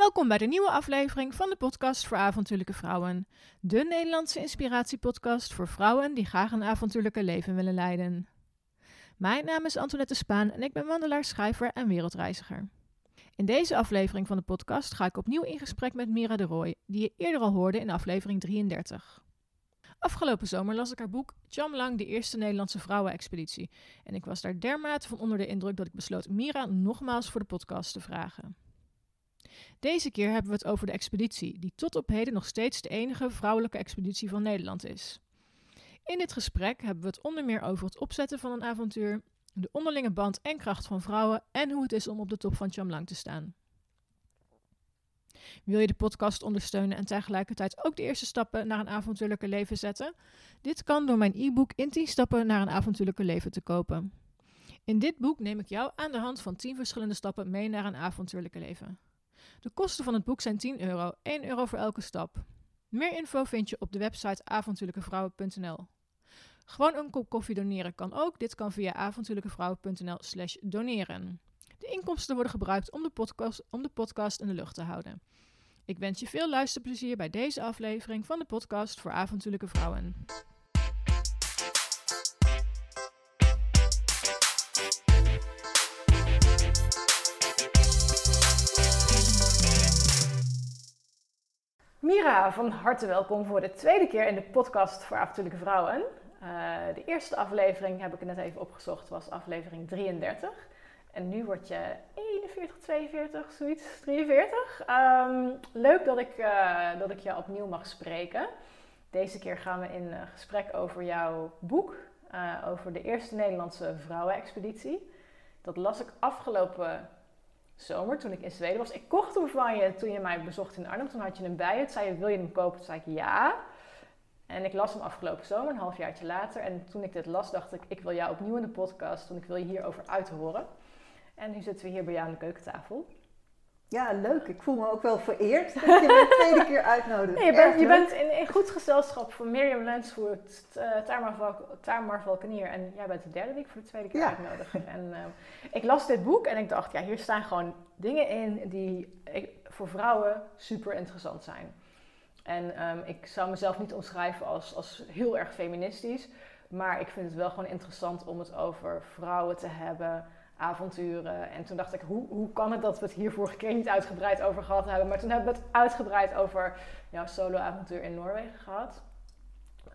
Welkom bij de nieuwe aflevering van de podcast voor avontuurlijke vrouwen. De Nederlandse inspiratiepodcast voor vrouwen die graag een avontuurlijke leven willen leiden. Mijn naam is Antoinette Spaan en ik ben wandelaar, schrijver en wereldreiziger. In deze aflevering van de podcast ga ik opnieuw in gesprek met Mira de Roy, die je eerder al hoorde in aflevering 33. Afgelopen zomer las ik haar boek Cham Lang, de eerste Nederlandse vrouwenexpeditie. En ik was daar dermate van onder de indruk dat ik besloot Mira nogmaals voor de podcast te vragen. Deze keer hebben we het over de expeditie, die tot op heden nog steeds de enige vrouwelijke expeditie van Nederland is. In dit gesprek hebben we het onder meer over het opzetten van een avontuur, de onderlinge band en kracht van vrouwen en hoe het is om op de top van Chamlang te staan. Wil je de podcast ondersteunen en tegelijkertijd ook de eerste stappen naar een avontuurlijke leven zetten? Dit kan door mijn e-book in 10 stappen naar een avontuurlijke leven te kopen. In dit boek neem ik jou aan de hand van 10 verschillende stappen mee naar een avontuurlijke leven. De kosten van het boek zijn 10 euro, 1 euro voor elke stap. Meer info vind je op de website avontuurlijkevrouwen.nl. Gewoon een kop koffie doneren kan ook. Dit kan via avontuurlijkevrouwen.nl slash doneren. De inkomsten worden gebruikt om de, podcast, om de podcast in de lucht te houden. Ik wens je veel luisterplezier bij deze aflevering van de podcast voor avontuurlijke vrouwen. Mira, van harte welkom voor de tweede keer in de podcast voor avontuurlijke vrouwen. Uh, de eerste aflevering heb ik net even opgezocht, was aflevering 33. En nu word je 41, 42, zoiets, 43. Um, leuk dat ik, uh, dat ik jou opnieuw mag spreken. Deze keer gaan we in uh, gesprek over jouw boek, over de eerste Nederlandse vrouwenexpeditie. Dat las ik afgelopen zomer, toen ik in Zweden was. Ik kocht hem van je toen je mij bezocht in Arnhem. Toen had je hem bij je. Toen zei je, wil je hem kopen? Toen zei ik ja. En ik las hem afgelopen zomer, een halfjaartje later. En toen ik dit las, dacht ik, ik wil jou opnieuw in de podcast, want ik wil je hierover uithoren. En nu zitten we hier bij jou aan de keukentafel. Ja, leuk. Ik voel me ook wel vereerd dat je me de tweede keer uitnodigt. Nee, je, bent, je bent, in, in, goed gezelschap van Mirjam Lensvoort, uh, Tamar Valkenier. En jij bent de derde die ik voor de tweede keer ja. uitnodig. En uh, ik las dit boek en ik dacht, ja, hier staan gewoon dingen in die ik, voor vrouwen super interessant zijn. En um, ik zou mezelf niet omschrijven als, als heel erg feministisch. Maar ik vind het wel gewoon interessant om het over vrouwen te hebben avonturen. En toen dacht ik, hoe, hoe kan het dat we het hier vorige keer niet uitgebreid over gehad hebben? Maar toen hebben we het uitgebreid over jouw solo-avontuur in Noorwegen gehad.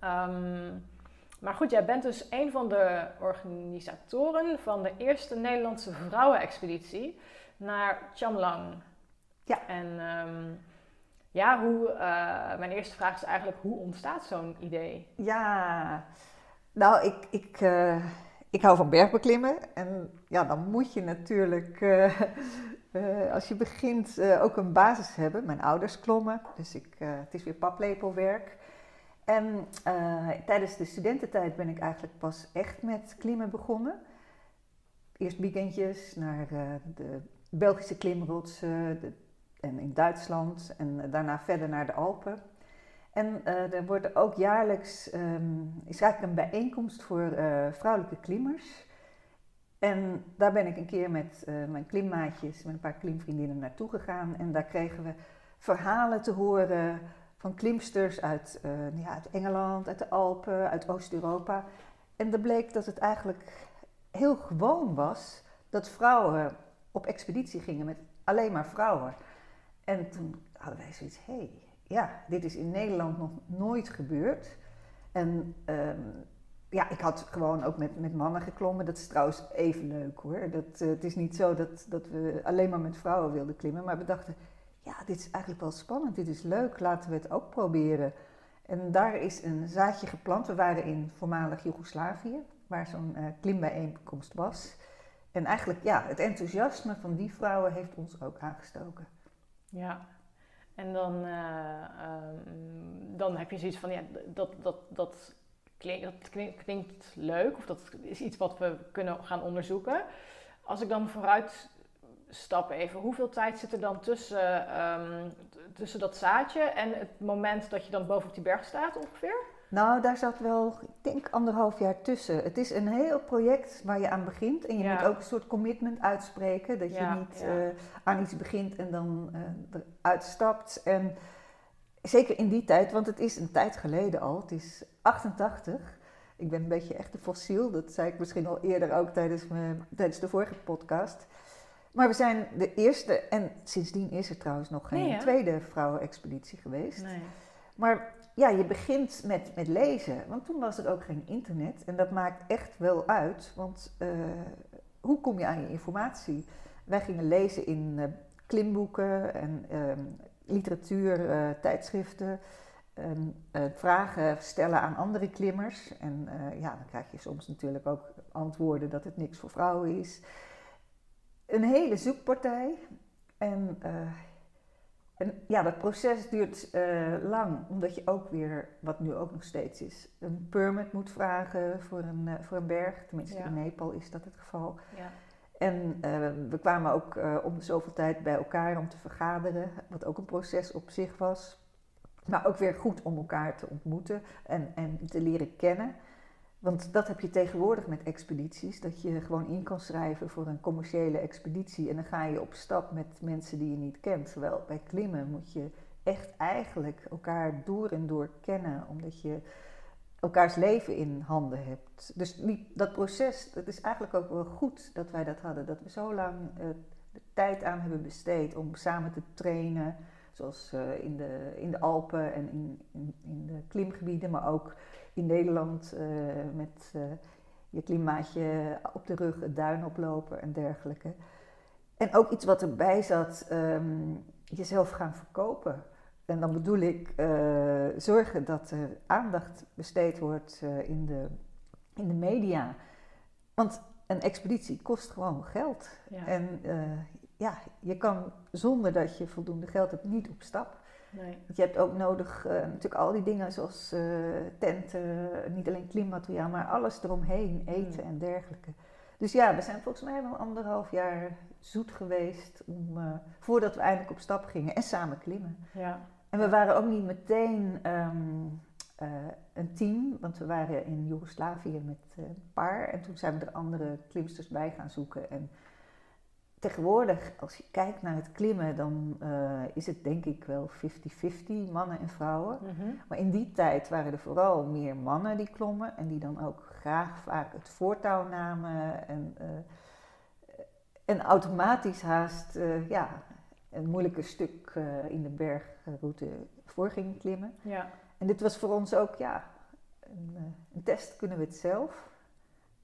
Um, maar goed, jij bent dus een van de organisatoren van de eerste Nederlandse vrouwenexpeditie naar Chamlang. Ja. En um, ja, hoe, uh, mijn eerste vraag is eigenlijk, hoe ontstaat zo'n idee? Ja, nou, ik, ik, uh, ik hou van bergbeklimmen en ja, dan moet je natuurlijk, uh, uh, als je begint, uh, ook een basis hebben. Mijn ouders klommen, dus ik, het is weer paplepelwerk. En tijdens de studententijd ben ik eigenlijk pas echt met klimmen begonnen. Eerst weekendjes naar de Belgische klimrotsen en in Duitsland en daarna verder naar de Alpen. En uh, er wordt ook jaarlijks, um, is eigenlijk een bijeenkomst voor uh, vrouwelijke klimmers. En daar ben ik een keer met uh, mijn klimmaatjes, met een paar klimvriendinnen naartoe gegaan. En daar kregen we verhalen te horen van klimsters uit, ja, uit Engeland, uit de Alpen, uit Oost-Europa. En er bleek dat het eigenlijk heel gewoon was dat vrouwen op expeditie gingen met alleen maar vrouwen. En toen hadden wij zoiets, hé, hey, ja, dit is in Nederland nog nooit gebeurd. En um, ja, ik had gewoon ook met, met mannen geklommen. Dat is trouwens even leuk hoor. Dat, uh, het is niet zo dat, dat we alleen maar met vrouwen wilden klimmen. Maar we dachten, ja, dit is eigenlijk wel spannend. Dit is leuk. Laten we het ook proberen. En daar is een zaadje geplant. We waren in voormalig Joegoslavië, waar zo'n uh, klimbijeenkomst was. En eigenlijk, ja, het enthousiasme van die vrouwen heeft ons ook aangestoken. Ja, en dan, uh, um, dan heb je zoiets van, ja, dat, dat, dat, klinkt, dat klinkt, leuk of dat is iets wat we kunnen gaan onderzoeken. Als ik dan vooruit stap even, hoeveel tijd zit er dan tussen, um, tussen dat zaadje en het moment dat je dan boven op die berg staat ongeveer? Nou, daar zat wel, ik denk anderhalf jaar tussen. Het is een heel project waar je aan begint. En je Ja. moet ook een soort commitment uitspreken. Dat Ja, je niet ja. eh, aan iets begint en dan eh, eruit stapt. En zeker in die tijd, want het is een tijd geleden al. Het is 88. Ik ben een beetje echt een fossiel. Dat zei ik misschien al eerder ook tijdens, mijn, tijdens de vorige podcast. Maar we zijn de eerste, en sindsdien is er trouwens nog geen Nee, tweede vrouwenexpeditie geweest. Nee. Maar ja, je begint met, met lezen, want toen was er ook geen internet. En dat maakt echt wel uit, want eh, hoe kom je aan je informatie? Wij gingen lezen in eh, klimboeken en ehm, literatuur, eh, tijdschriften. en, eh, vragen stellen aan andere klimmers. En ja, dan krijg je soms natuurlijk ook antwoorden dat het niks voor vrouwen is. Een hele zoekpartij. En en ja, dat proces duurt eh, lang, omdat je ook weer, wat nu ook nog steeds is, een permit moet vragen voor een, eh, voor een berg. Tenminste, Ja. in Nepal is dat het geval. Ja. En eh, we kwamen ook om de zoveel tijd bij elkaar om te vergaderen, wat ook een proces op zich was. Maar ook weer goed om elkaar te ontmoeten en, en te leren kennen. Want dat heb je tegenwoordig met expedities, dat je gewoon in kan schrijven voor een commerciële expeditie en dan ga je op stap met mensen die je niet kent. Terwijl bij klimmen moet je echt eigenlijk elkaar door en door kennen, omdat je elkaars leven in handen hebt. Dus dat proces, dat is eigenlijk ook wel goed dat wij dat hadden, dat we zo lang eh, de tijd aan hebben besteed om samen te trainen, zoals eh, in, de, in de Alpen en in, in, in de klimgebieden, maar ook in Nederland eh, met eh, je klimaatje op de rug het duin oplopen en dergelijke. En ook iets wat erbij zat, ehm, jezelf gaan verkopen. En dan bedoel ik eh, zorgen dat er aandacht besteed wordt in, de, in de media. Want een expeditie kost gewoon geld. Ja. En ja, je kan zonder dat je voldoende geld hebt niet op stap. Nee. Want je hebt ook nodig eh, natuurlijk al die dingen zoals eh, tenten, niet alleen klimmateriaal, maar alles eromheen, eten Mm. en dergelijke. Dus ja, we zijn volgens mij wel anderhalf jaar zoet geweest om, eh, voordat we eindelijk op stap gingen en samen klimmen. Ja. En we waren ook niet meteen ehm, eh, een team, want we waren in Joegoslavië met een paar en toen zijn we er andere klimsters bij gaan zoeken. En tegenwoordig, als je kijkt naar het klimmen, dan eh, is het denk ik wel 50-50, mannen en vrouwen. Mhm. Maar in die tijd waren er vooral meer mannen die klommen en die dan ook graag vaak het voortouw namen en, eh, en automatisch haast eh, ja, een moeilijker stuk in de bergroute voor gingen klimmen. Ja. En dit was voor ons ook ja, een, een test, kunnen we het zelf?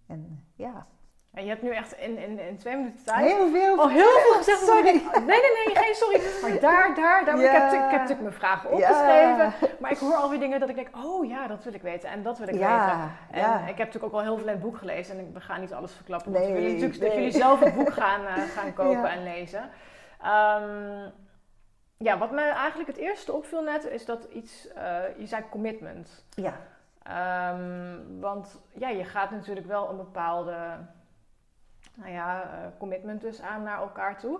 En ja, En je hebt nu echt in, in, in twee minuten tijd heel veel. al heel veel gezegd. Sorry. Nee, nee, nee, geen sorry. Maar daar, daar, daar. Ja. Ik, heb, ik heb natuurlijk mijn vragen opgeschreven. Maar ik hoor alweer dingen dat ik denk, oh ja, dat wil ik weten. En dat wil ik weten. Ja, En ja. ik heb natuurlijk ook al heel veel in het boek gelezen. En ik- we gaan niet alles verklappen. Want Nee, we willen natuurlijk dat jullie zelf het boek gaan, eh, gaan kopen Ja. en lezen. Ehm, ja, wat me eigenlijk het eerste opviel net, is dat iets... eh, je zei commitment. ja, Ehm, want ja, je gaat natuurlijk wel een bepaalde nou ja, eh, commitment dus aan naar elkaar toe.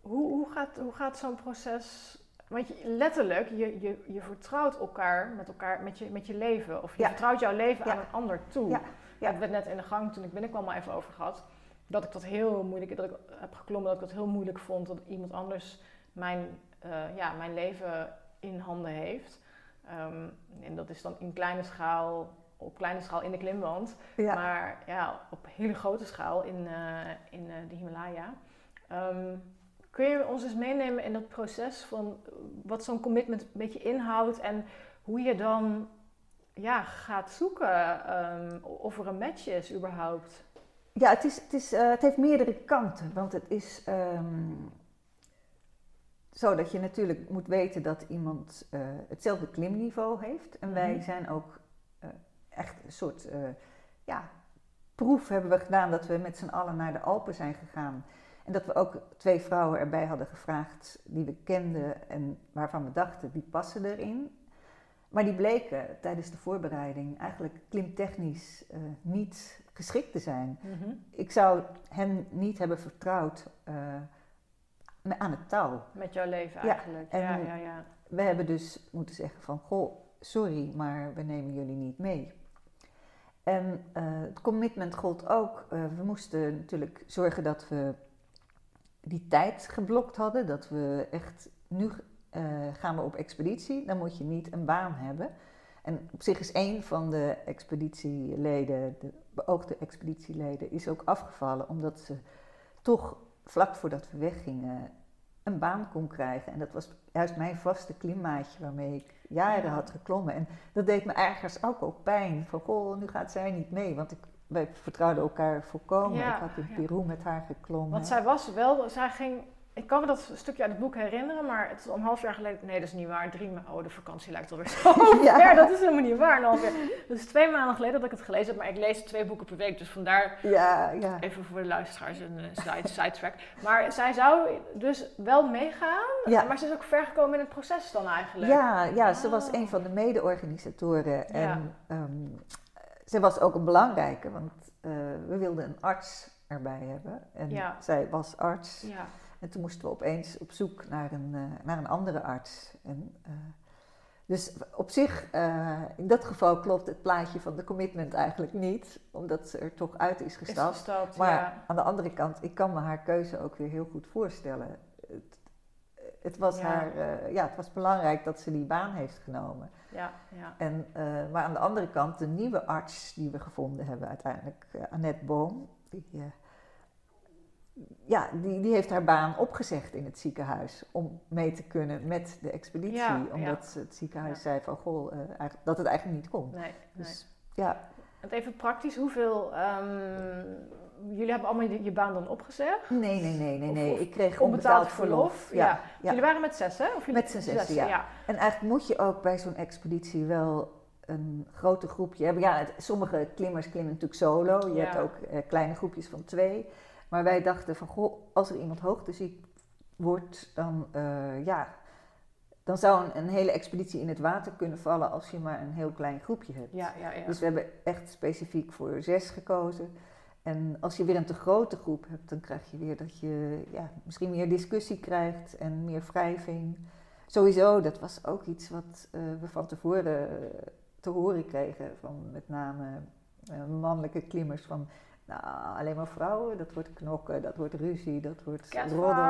Hoe, hoe gaat, hoe gaat zo'n proces? Want je, letterlijk, je, je, je vertrouwt elkaar met, elkaar met, je, met je leven. Of je Ja. vertrouwt jouw leven Ja. aan een ander toe. Ja. Hebben we het net in de gang toen ik binnenkwam al even over gehad. Dat ik dat heel moeilijk, dat ik heb geklommen, dat ik dat heel moeilijk vond dat iemand anders mijn, eh, ja, mijn leven in handen heeft. Ehm, en dat is dan in kleine schaal, op kleine schaal in de klimwand. ja. Maar ja, op hele grote schaal in, eh, in eh, de Himalaya. Ehm, kun je ons eens meenemen in dat proces van wat zo'n commitment een beetje inhoudt en hoe je dan ja, gaat zoeken ehm, of er een match is überhaupt? Ja, het, is, het, is, eh, het heeft meerdere kanten. Want het is ehm, zo dat je natuurlijk moet weten dat iemand hetzelfde klimniveau heeft. En wij Mhm. zijn ook echt een soort eh, ja, proef hebben we gedaan dat we met z'n allen naar de Alpen zijn gegaan. En dat we ook twee vrouwen erbij hadden gevraagd die we kenden en waarvan we dachten die passen erin. Maar die bleken tijdens de voorbereiding eigenlijk klimtechnisch eh, niet geschikt te zijn. Ik zou hen niet hebben vertrouwd eh, aan het touw. Met jouw leven eigenlijk. en- ja, ja, ja. We hebben dus moeten zeggen van, goh, sorry, maar we nemen jullie niet mee. En eh, het commitment gold ook, uh, we moesten natuurlijk zorgen dat we die tijd geblokt hadden, dat we echt nu uh, gaan we op expeditie, dan moet je niet een baan hebben. En op zich is één van de expeditieleden, de beoogde expeditieleden, is ook afgevallen omdat ze toch vlak voordat we weggingen een baan kon krijgen. En dat was juist mijn vaste klimmaatje waarmee ik jaren had geklommen. En dat deed me ergens ook al pijn. Van, goh, nu gaat zij niet mee. Want ik, wij vertrouwden elkaar volkomen. ik had in Peru met haar geklommen. Want zij was wel, zij ging ik kan me dat stukje uit het boek herinneren, maar het is al een half jaar geleden. Nee, dat is niet waar. Drie maanden. Oh, de vakantie lijkt alweer zo ja. ver. Dat is helemaal niet waar. Een half jaar. Dat is twee maanden geleden dat ik het gelezen heb, maar ik lees twee boeken per week. Dus vandaar ja, ja. even voor de luisteraars een uh, side, sidetrack. Maar zij zou dus wel meegaan, ja. maar ze is ook ver gekomen in het proces dan eigenlijk. Ja, ja ze was een van de mede-organisatoren. En um, ze was ook een belangrijke, want uh, we wilden een arts erbij hebben. En zij was arts. Ja. En toen moesten we opeens op zoek naar een, uh, naar een andere arts. En, uh, dus op zich, uh, in dat geval klopt het plaatje van de commitment eigenlijk niet, omdat ze er toch uit is gestapt. Is gestapt maar ja. aan de andere kant, ik kan me haar keuze ook weer heel goed voorstellen. Het, het was, ja. haar, ja, het was belangrijk dat ze die baan heeft genomen. Ja, ja. En, maar aan de andere kant, de nieuwe arts die we gevonden hebben uiteindelijk, Annette Boom, die ja, die, die heeft haar baan opgezegd in het ziekenhuis om mee te kunnen met de expeditie. Ja, omdat ja. het ziekenhuis zei van goh, uh, dat het eigenlijk niet kon. Nee, dus, ja. En even praktisch, hoeveel. Um, jullie hebben allemaal je, je, baan dan opgezegd? Nee, nee, nee, nee. nee. Of, ik kreeg onbetaald, onbetaald verlof. verlof. Ja. Jullie waren met zes, hè? Of jullie, met z'n zes, ja. ja. En eigenlijk moet je ook bij zo'n expeditie wel een grote groepje hebben. Ja, het, sommige klimmers klimmen natuurlijk solo. Je hebt ook uh, kleine groepjes van twee. Maar wij dachten van, goh, als er iemand hoogteziek wordt, dan, uh, ja, dan zou een, een, hele expeditie in het water kunnen vallen als je maar een heel klein groepje hebt. Ja, ja, ja. Dus we hebben echt specifiek voor zes gekozen. En als je weer een te grote groep hebt, dan krijg je weer dat je ja, misschien meer discussie krijgt en meer wrijving. Sowieso, dat was ook iets wat uh, we van tevoren te horen kregen van met name uh, mannelijke klimmers. Van nou, alleen maar vrouwen, dat wordt knokken, dat wordt ruzie, dat wordt Catfight. roddel.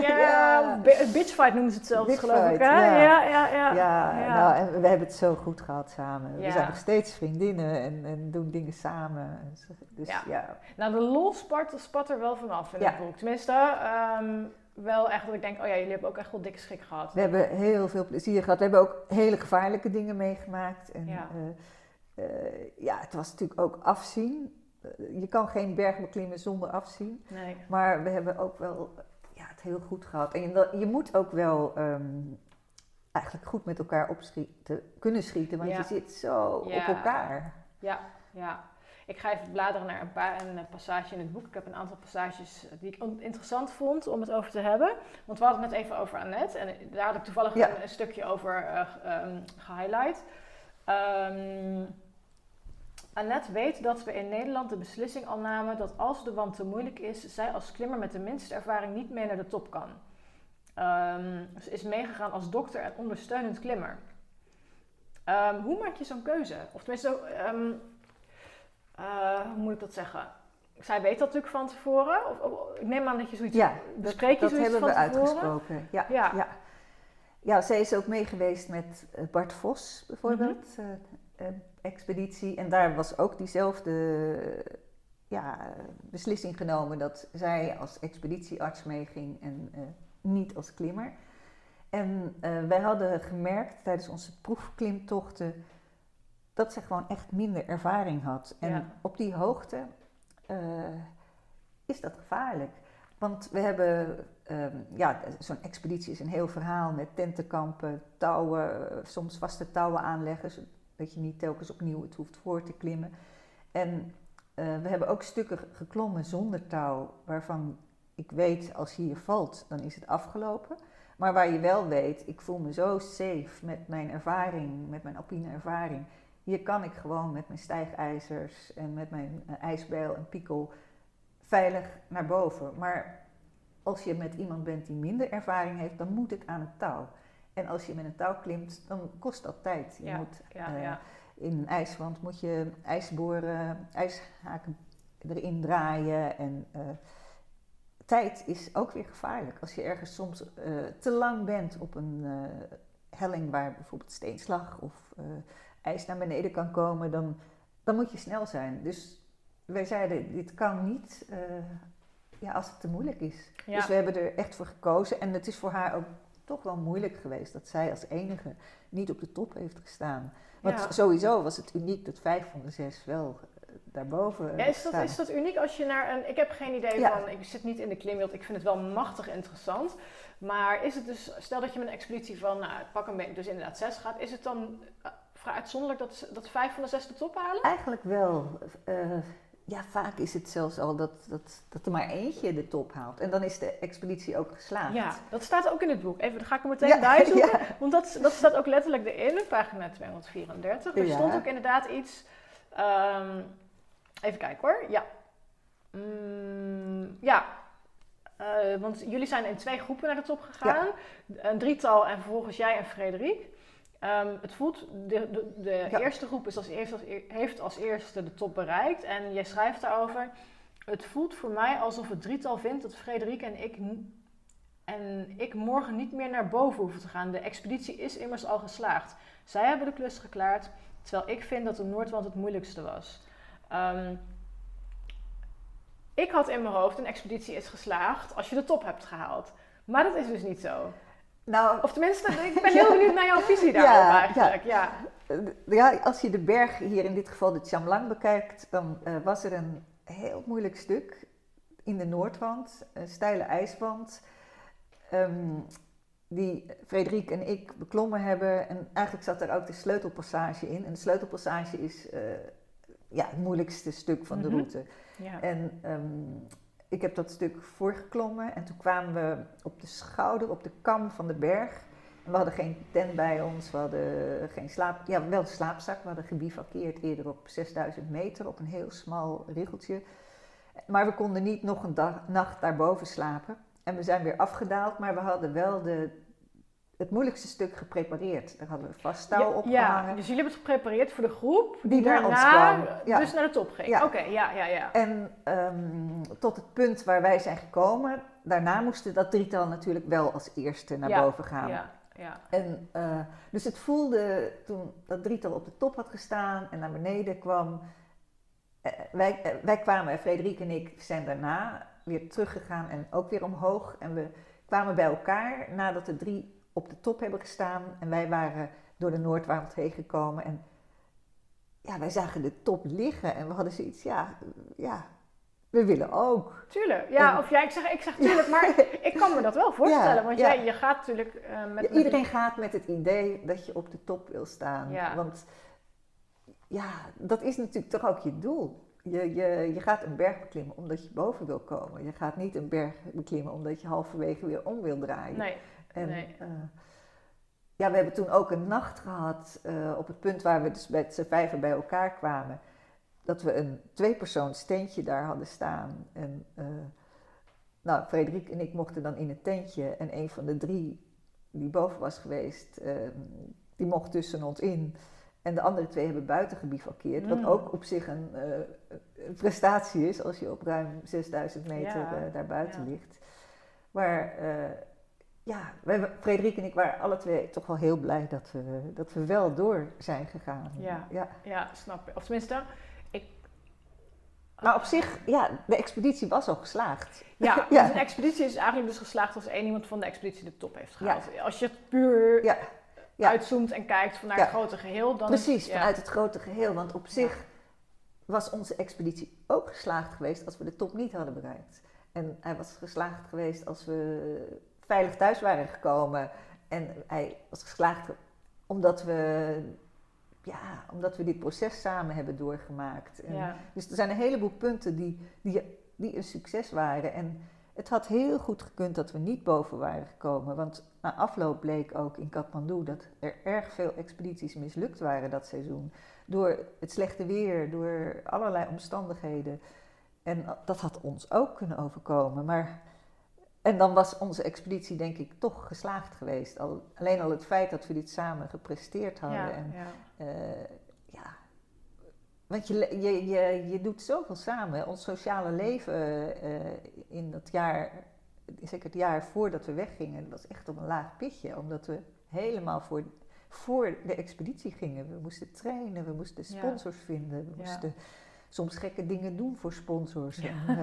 Ja, ja. bitchfight noemen ze het zelfs, Bitchfight, geloof ik. Hè? Ja. Ja, ja, ja. Nou, en we hebben het zo goed gehad samen. We zijn nog steeds vriendinnen en, en doen dingen samen. Dus Ja. ja, Nou, de lol spat, spat er wel vanaf in Ja. het boek. Tenminste, ehm, wel echt dat ik denk, oh ja, jullie hebben ook echt wel dikke schrik gehad. we hebben heel veel plezier gehad. We hebben ook hele gevaarlijke dingen meegemaakt. En, Ja. eh, eh, ja, het was natuurlijk ook afzien. Eh, je kan geen berg beklimmen zonder afzien. Nee. Maar we hebben ook wel ja, het heel goed gehad. En je, je moet ook wel ehm, eigenlijk goed met elkaar opschieten, kunnen schieten, want Ja. je zit zo Ja. op elkaar. Ja, ja. Ik ga even bladeren naar een, paar, een eh, passage in het boek. Ik heb een aantal passages die ik interessant vond om het over te hebben. Want we hadden het net even over Annette. En daar had ik toevallig Ja. een, een stukje over eh, ehm, gehighlight. Ehm, Annette weet dat we in Nederland de beslissing al namen dat als de wand te moeilijk is, zij als klimmer met de minste ervaring niet mee naar de top kan. Ehm, ze is meegegaan als dokter en ondersteunend klimmer. Ehm, hoe maak je zo'n keuze? Of tenminste, ehm, eh, hoe moet ik dat zeggen? Zij weet dat natuurlijk van tevoren. Of, of- ik neem aan dat je zoiets Ja, bespreek je dat zoiets hebben we van tevoren? uitgesproken. Ja, Ja. ja. Ja. zij is ook meegeweest met eh, Bart Vos bijvoorbeeld, Mhm. eh, eh, expeditie. En daar was ook diezelfde ja, beslissing genomen dat zij als expeditiearts meeging en niet als klimmer. En wij hadden gemerkt tijdens onze proefklimtochten dat ze gewoon echt minder ervaring had. En Ja. op die hoogte is dat gevaarlijk. Want we hebben, ehm, ja, zo'n expeditie is een heel verhaal met tentenkampen, touwen, eh, soms vaste touwen aanleggen, zodat je niet telkens opnieuw het hoeft voor te klimmen. En eh, we hebben ook stukken geklommen zonder touw, waarvan ik weet als je hier valt, dan is het afgelopen. Maar waar je wel weet, ik voel me zo safe met mijn ervaring, met mijn alpine ervaring. Hier kan ik gewoon met mijn stijgijzers en met mijn eh, ijsbijl en piekel veilig naar boven. Maar als je met iemand bent die minder ervaring heeft, dan moet het aan het touw. En als je met een touw klimt, dan kost dat tijd. Je Ja, moet, ja, eh, ja. In een ijswand moet je ijsboren, ijshaken erin draaien. En eh, tijd is ook weer gevaarlijk. Als je ergens soms eh, te lang bent op een helling waar bijvoorbeeld steenslag of ijs naar beneden kan komen, dan, dan moet je snel zijn. Dus wij zeiden, dit kan niet ja, als het te moeilijk is. Ja. Dus we hebben er echt voor gekozen. En het is voor haar ook toch wel moeilijk geweest dat zij als enige niet op de top heeft gestaan. Want Ja. sowieso was het uniek dat vijf van de zes wel eh, daarboven Ja, is, dat, is dat uniek als je naar een. Ik heb geen idee Ja. van. Ik zit niet in de klimwereld. Ik vind het wel machtig interessant. Maar is het dus. Stel dat je met een expeditie van. Nou, pak een beetje. Dus inderdaad zes gaat. Is het dan eh, vrij uitzonderlijk dat, dat vijf van de zes de top halen? Eigenlijk wel. eh, ja, vaak is het zelfs al dat, dat, dat er maar eentje de top haalt. En dan is de expeditie ook geslaagd. Ja, dat staat ook in het boek. Even, dan ga ik hem meteen Ja, ja. Want dat, dat staat ook letterlijk erin, pagina 234. Er Ja. stond ook inderdaad iets. ehm, even kijken hoor. Ja. Mm, ja. Eh, want jullie zijn in twee groepen naar de top gegaan. Een drietal en vervolgens jij en Frederik. Ehm, het voelt, de, de, de Ja. eerste groep is als eerste, heeft als eerste de top bereikt. En jij schrijft daarover. Het voelt voor mij alsof het drietal vindt dat Frederik en ik en ik morgen niet meer naar boven hoeven te gaan. De expeditie is immers al geslaagd. Zij hebben de klus geklaard, terwijl ik vind dat de Noordwand het moeilijkste was. Ehm, ik had in mijn hoofd, een expeditie is geslaagd als je de top hebt gehaald. Maar dat is dus niet zo. Nou, Of tenminste, ik ben heel benieuwd naar jouw visie daarop Ja, eigenlijk. Ja. ja, als je de berg, hier in dit geval de Chamlang, bekijkt, dan eh, was er een heel moeilijk stuk in de Noordwand, een steile ijswand, ehm, die Frederik en ik beklommen hebben. En eigenlijk zat er ook de sleutelpassage in. En de sleutelpassage is eh, ja, het moeilijkste stuk van de Mhm. route. Ja. En ehm, ik heb dat stuk voorgeklommen en toen kwamen we op de schouder, op de kam van de berg. En we hadden geen tent bij ons, we hadden geen slaap, ja wel een slaapzak, we hadden gebivakkeerd eerder op 6000 meter op een heel smal riggeltje. Maar we konden niet nog een dag, nacht daarboven slapen. En we zijn weer afgedaald, maar we hadden wel de, het moeilijkste stuk geprepareerd. Daar hadden we vast touw ja, opgehangen. ja, dus jullie hebben het geprepareerd voor de groep Die naar ons kwam, ja. dus naar de top ging. Ja. Oké, ja, ja, ja. En ehm, tot het punt waar wij zijn gekomen, daarna moesten dat drietal natuurlijk wel als eerste naar boven gaan. Ja, ja. En, eh, dus het voelde toen dat drietal op de top had gestaan en naar beneden kwam. eh, wij, eh, wij kwamen, Frederik en ik zijn daarna weer teruggegaan en ook weer omhoog. En we kwamen bij elkaar nadat de drie op de top hebben gestaan. En wij waren door de Noordwand heen gekomen. En ja, wij zagen de top liggen en we hadden zoiets, ja, ja we willen ook. Tuurlijk. Ja, En- of ja, ik zeg, ik zeg tuurlijk, maar ik kan me dat wel voorstellen. Ja, want ja. jij, je gaat natuurlijk eh, met, iedereen gaat met het idee dat je op de top wil staan. Want ja, dat is natuurlijk toch ook je doel. Je, je, je gaat een berg beklimmen omdat je boven wil komen. Je gaat niet een berg beklimmen omdat je halverwege weer om wil draaien. Nee, En, nee. eh, ja, we hebben toen ook een nacht gehad eh, op het punt waar we dus met z'n vijven bij elkaar kwamen. Dat we een tweepersoons tentje daar hadden staan. En eh, nou, Frederik en ik mochten dan in het tentje. En een van de drie die boven was geweest, eh, die mocht tussen ons in. En de andere twee hebben buiten gebivakkeerd. Mm. Wat ook op zich een, prestatie is als je op ruim 6000 meter Ja, daar buiten ja. ligt. Maar ja, wij, Frederik en ik waren alle twee toch wel heel blij dat we, dat we wel door zijn gegaan. Ja. Ja. Ja, snap ik. Of tenminste, ik... Maar op zich, ja, de expeditie was al geslaagd. Ja, Ja. dus een expeditie is eigenlijk dus geslaagd als één iemand van de expeditie de top heeft gehaald. Als je het puur Ja, uitzoomt en kijkt vanuit het grote geheel, dan Precies, vanuit het grote geheel. Want op zich was onze expeditie ook geslaagd geweest als we de top niet hadden bereikt. En hij was geslaagd geweest als we veilig thuis waren gekomen. En hij was geslaagd omdat we, ja, omdat we dit proces samen hebben doorgemaakt. En Ja. Dus er zijn een heleboel punten die, die, die een succes waren. En het had heel goed gekund dat we niet boven waren gekomen. Want na afloop bleek ook in Kathmandu dat er erg veel expedities mislukt waren dat seizoen. Door het slechte weer, door allerlei omstandigheden. En dat had ons ook kunnen overkomen. Maar en dan was onze expeditie denk ik toch geslaagd geweest. Al, alleen al het feit dat we dit samen gepresteerd hadden. Ja, en, ja. eh, ja. Want je, je, je, je doet zoveel samen. Ons sociale leven eh, in dat jaar, zeker het jaar voordat we weggingen, was echt op een laag pitje. Omdat we helemaal voor, voor de expeditie gingen. We moesten trainen, we moesten Ja. sponsors vinden. We Ja. Soms gekke dingen doen voor sponsors. Ja.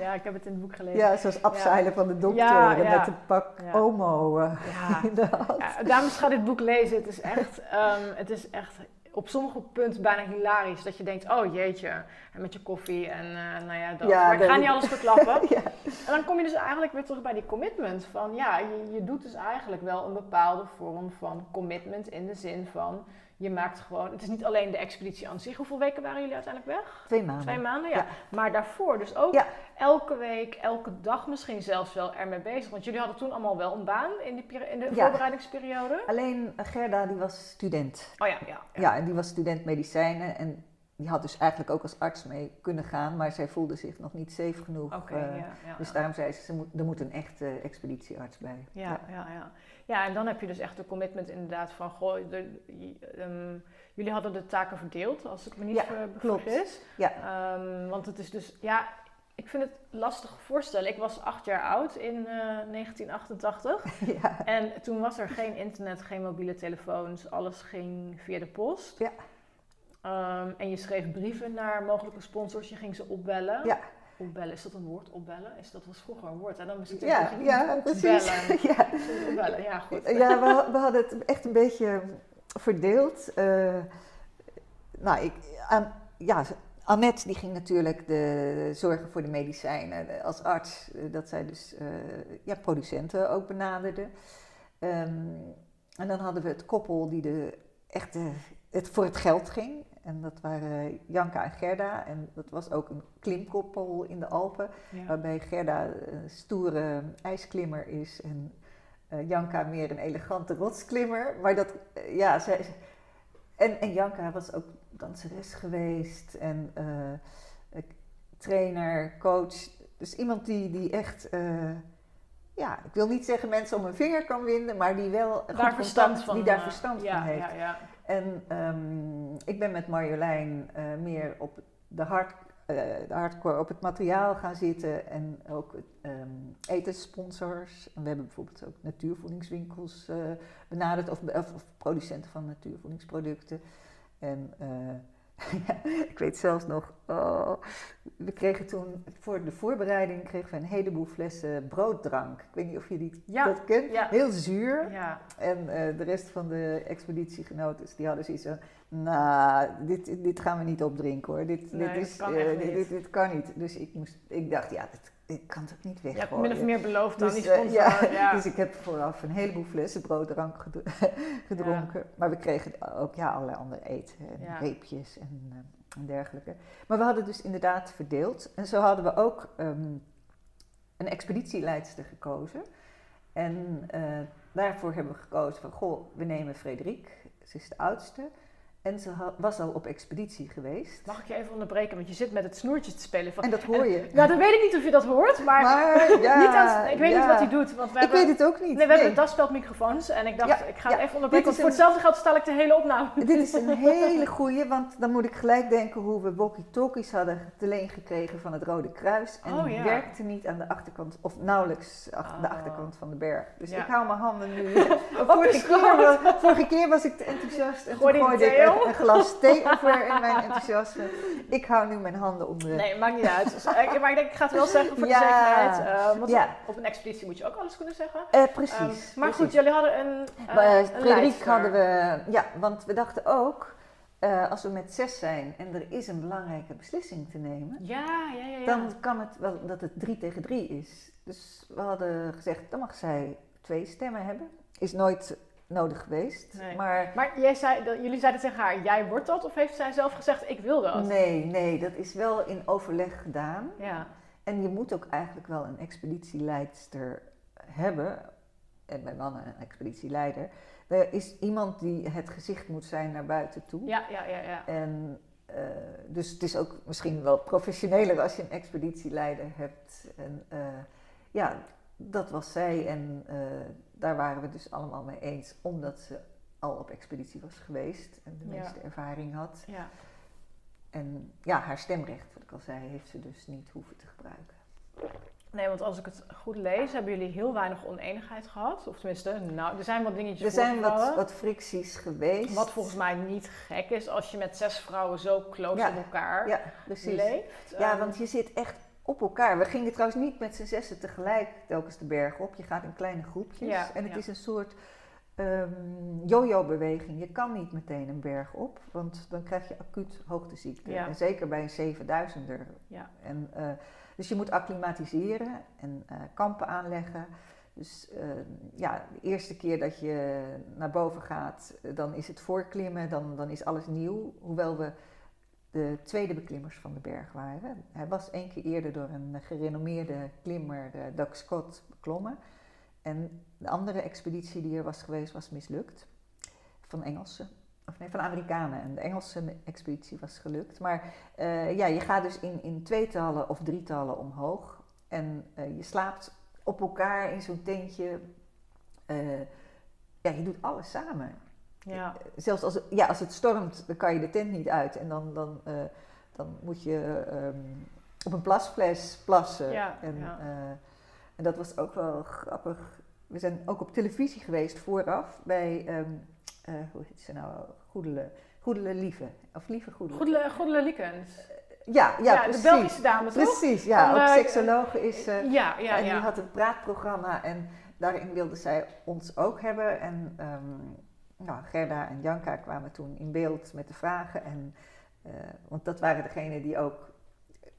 Eh, ik heb het in het boek gelezen. ja, zoals afzeilen van de dokter Ja, met een pak. Omo eh, Ja. in de hand. Ja, dames, ga dit boek lezen. Het is echt, ehm, het is echt op sommige punten bijna hilarisch. Dat je denkt, oh jeetje, en met je koffie en eh, nou ja, dat. Ja, maar ik ga niet alles verklappen. Ja. En dan kom je dus eigenlijk weer terug bij die commitment. Van ja, je, je doet dus eigenlijk wel een bepaalde vorm van commitment in de zin van... Je maakt gewoon, het is niet alleen de expeditie aan zich. Hoeveel weken waren jullie uiteindelijk weg? Twee maanden. Twee maanden, ja. Ja. Maar daarvoor dus ook Ja. Elke week, elke dag misschien zelfs wel ermee bezig. Want jullie hadden toen allemaal wel een baan in, die, in de Ja. voorbereidingsperiode. Alleen eh, Gerda die was student. Oh ja, ja. Ja. en die was student medicijnen en die had dus eigenlijk ook als arts mee kunnen gaan, maar zij voelde zich nog niet safe genoeg. Oké, eh, ja, ja. Dus daarom zei ze, ze moet, er moet een echte expeditiearts bij. Ja, ja, ja. Ja, en dan heb je dus echt de commitment inderdaad van, goh, de, ehm, jullie hadden de taken verdeeld, als ik me niet Ja, ver- klopt. vergis. Ja. Ehm, want het is dus, ja, ik vind het lastig voorstellen. Ik was acht jaar oud in eh, 1988 ja. en toen was er geen internet, geen mobiele telefoons, alles ging via de post. Ja. Ehm, en je schreef brieven naar mogelijke sponsors, je ging ze opbellen. Ja. Opbellen, is dat een woord? Opbellen? Is, dat was vroeger een woord. En dan ik Ja, ja, precies. Ja, Opbellen, ja goed. ja we, we hadden het echt een beetje verdeeld. Eh, nou, ik, aan, ja, Annette die ging natuurlijk de, zorgen voor de medicijnen als arts. eh, dat zij dus eh, ja, producenten ook benaderde. Ehm, en dan hadden we het koppel die de, echt het voor het geld ging. En dat waren Janka en Gerda. En dat was ook een klimkoppel in de Alpen. Ja. Waarbij Gerda een stoere ijsklimmer is en eh, Janka meer een elegante rotsklimmer. Maar dat, ja, zij, en, en Janka was ook danseres geweest en eh, eh, trainer, coach. Dus iemand die, die echt, eh, ja, ik wil niet zeggen mensen om een vinger kan winden, maar die wel goed daar verstand contact- van, die daar eh, verstand ja, van heeft. Ja, ja. En ehm, ik ben met Marjolein eh, meer op de, hard, eh, de hardcore op het materiaal gaan zitten en ook ehm etenssponsors. En we hebben bijvoorbeeld ook natuurvoedingswinkels eh, benaderd of, of, of producenten van natuurvoedingsproducten. En eh, ik weet zelfs nog, oh, we kregen toen voor de voorbereiding kregen we een heleboel flessen brooddrank. Ik weet niet of je die, Ja, dat kent. ja. Heel zuur. ja. En eh, de rest van de expeditiegenoten, die hadden zoiets van... Nou, dit, dit gaan we niet opdrinken hoor. Dit, Nee, dit, is, kan eh, dit, niet. dit, dit kan niet. Dus ik, moest, ik dacht, ja, dit, ik kan het ook niet hebt weggooien. min of meer beloofd aan Dus, die eh, sponsor. ja, ja. Dus ik heb vooraf een heleboel flessen brooddrank gedro- gedronken. Maar we kregen ook ja, allerlei andere eten en Ja. reepjes en, eh, en dergelijke. Maar we hadden dus inderdaad verdeeld. En zo hadden we ook ehm, een expeditieleidster gekozen. En daarvoor hebben we gekozen van, goh, we nemen Frederik. Ze is de oudste. En ze was al op expeditie geweest. Mag ik je even onderbreken, want je zit met het snoertje te spelen. Van, En dat hoor je. nou, dan weet ik niet of je dat hoort, maar, Maar, ja, niet aan, ik weet ja. niet wat hij doet. Want we Ik hebben, weet het ook niet. nee, we hebben daspeldmicrofoons en ik dacht, Ja, ik ga ja. het even onderbreken, want voor een- hetzelfde geld stel ik de hele opname. Dit is een hele goeie, want dan moet ik gelijk denken hoe we walkie-talkies hadden te leen gekregen van het Rode Kruis. En Oh, die ja. werkte niet aan de achterkant, of nauwelijks ach- de Oh. achterkant van de berg. Dus Ja. ik hou mijn handen nu. Vorige, keer, vorige keer was ik te enthousiast en Gooi toen die gooide ik thee een, glas thee over in mijn enthousiasme. Ik hou nu mijn handen onder de... Nee, maakt niet uit. Dus, eh, maar ik denk, ik ga het wel zeggen voor Ja. de zekerheid. eh, want Ja. op een expeditie moet je ook alles kunnen zeggen. Eh, precies. Ehm, maar precies. goed, jullie hadden een, Bij een Frederik hadden we, ja, want we dachten ook, als we met zes zijn en er is een belangrijke beslissing te nemen, Ja, ja, ja. ja. dan kan het wel dat het drie tegen drie is. Dus we hadden gezegd, dan mag zij twee stemmen hebben. Is nooit nodig geweest. Nee. Maar Maar jij zei, dat, jullie zeiden tegen haar, jij wordt dat? Of heeft zij zelf gezegd, ik wil dat? nee, nee, dat is wel in overleg gedaan. Ja, En je moet ook eigenlijk wel een expeditieleidster hebben. En mijn man een expeditieleider. Er is iemand die het gezicht moet zijn naar buiten toe. ja, ja, ja. ja. En eh, dus het is ook misschien wel professioneler als je een expeditieleider hebt. En eh, ja, dat was zij en uh, daar waren we dus allemaal mee eens, omdat ze al op expeditie was geweest en de meeste ervaring had. Ja. En ja, haar stemrecht, wat ik al zei, heeft ze dus niet hoeven te gebruiken. Nee, want als ik het goed lees, hebben jullie heel weinig oneenigheid gehad. Of tenminste, nou, er zijn wat dingetjes Er zijn wat, wat fricties geweest. Wat volgens mij niet gek is als je met zes vrouwen zo close op elkaar ja, precies. leeft. Ja, ehm, want je zit echt op elkaar. We gingen trouwens niet met z'n zessen tegelijk telkens de berg op. Je gaat in kleine groepjes. Ja, en het is een soort um, yo-yo-beweging. Je kan niet meteen een berg op, want dan krijg je acuut hoogteziekte. En zeker bij een 7000er. Ja. En, uh, dus je moet acclimatiseren en uh, kampen aanleggen. Dus uh, ja, de eerste keer dat je naar boven gaat, dan is het voorklimmen, dan, dan is alles nieuw. Hoewel we de tweede beklimmers van de berg waren. Hij was één keer eerder door een gerenommeerde klimmer, Doug Scott, beklommen. En de andere expeditie die er was geweest was mislukt. Van Engelsen. Of nee, van Amerikanen. En de Engelse expeditie was gelukt. Maar uh, ja, je gaat dus in, in tweetallen of drietallen omhoog. En uh, je slaapt op elkaar in zo'n tentje. Ja, je doet alles samen. Ja. Zelfs als het, ja, als het stormt, dan kan je de tent niet uit. En dan, dan, dan moet je um, op een plasfles plassen. Ja, en, ja. En dat was ook wel grappig. We zijn ook op televisie geweest vooraf bij, um, uh, hoe heet ze nou, Goedele, Goedele Lieve. Of Lieve Goedele. Goedele, Goedele Liekens. Ja, ja, ja precies. de Belgische dame toch? Precies, ja. Van, ook seksologe is uh, Ja, ja, En die had een praatprogramma en daarin wilde zij ons ook hebben. En um, nou, Gerda en Janka kwamen toen in beeld met de vragen. En, uh, want dat waren degenen die ook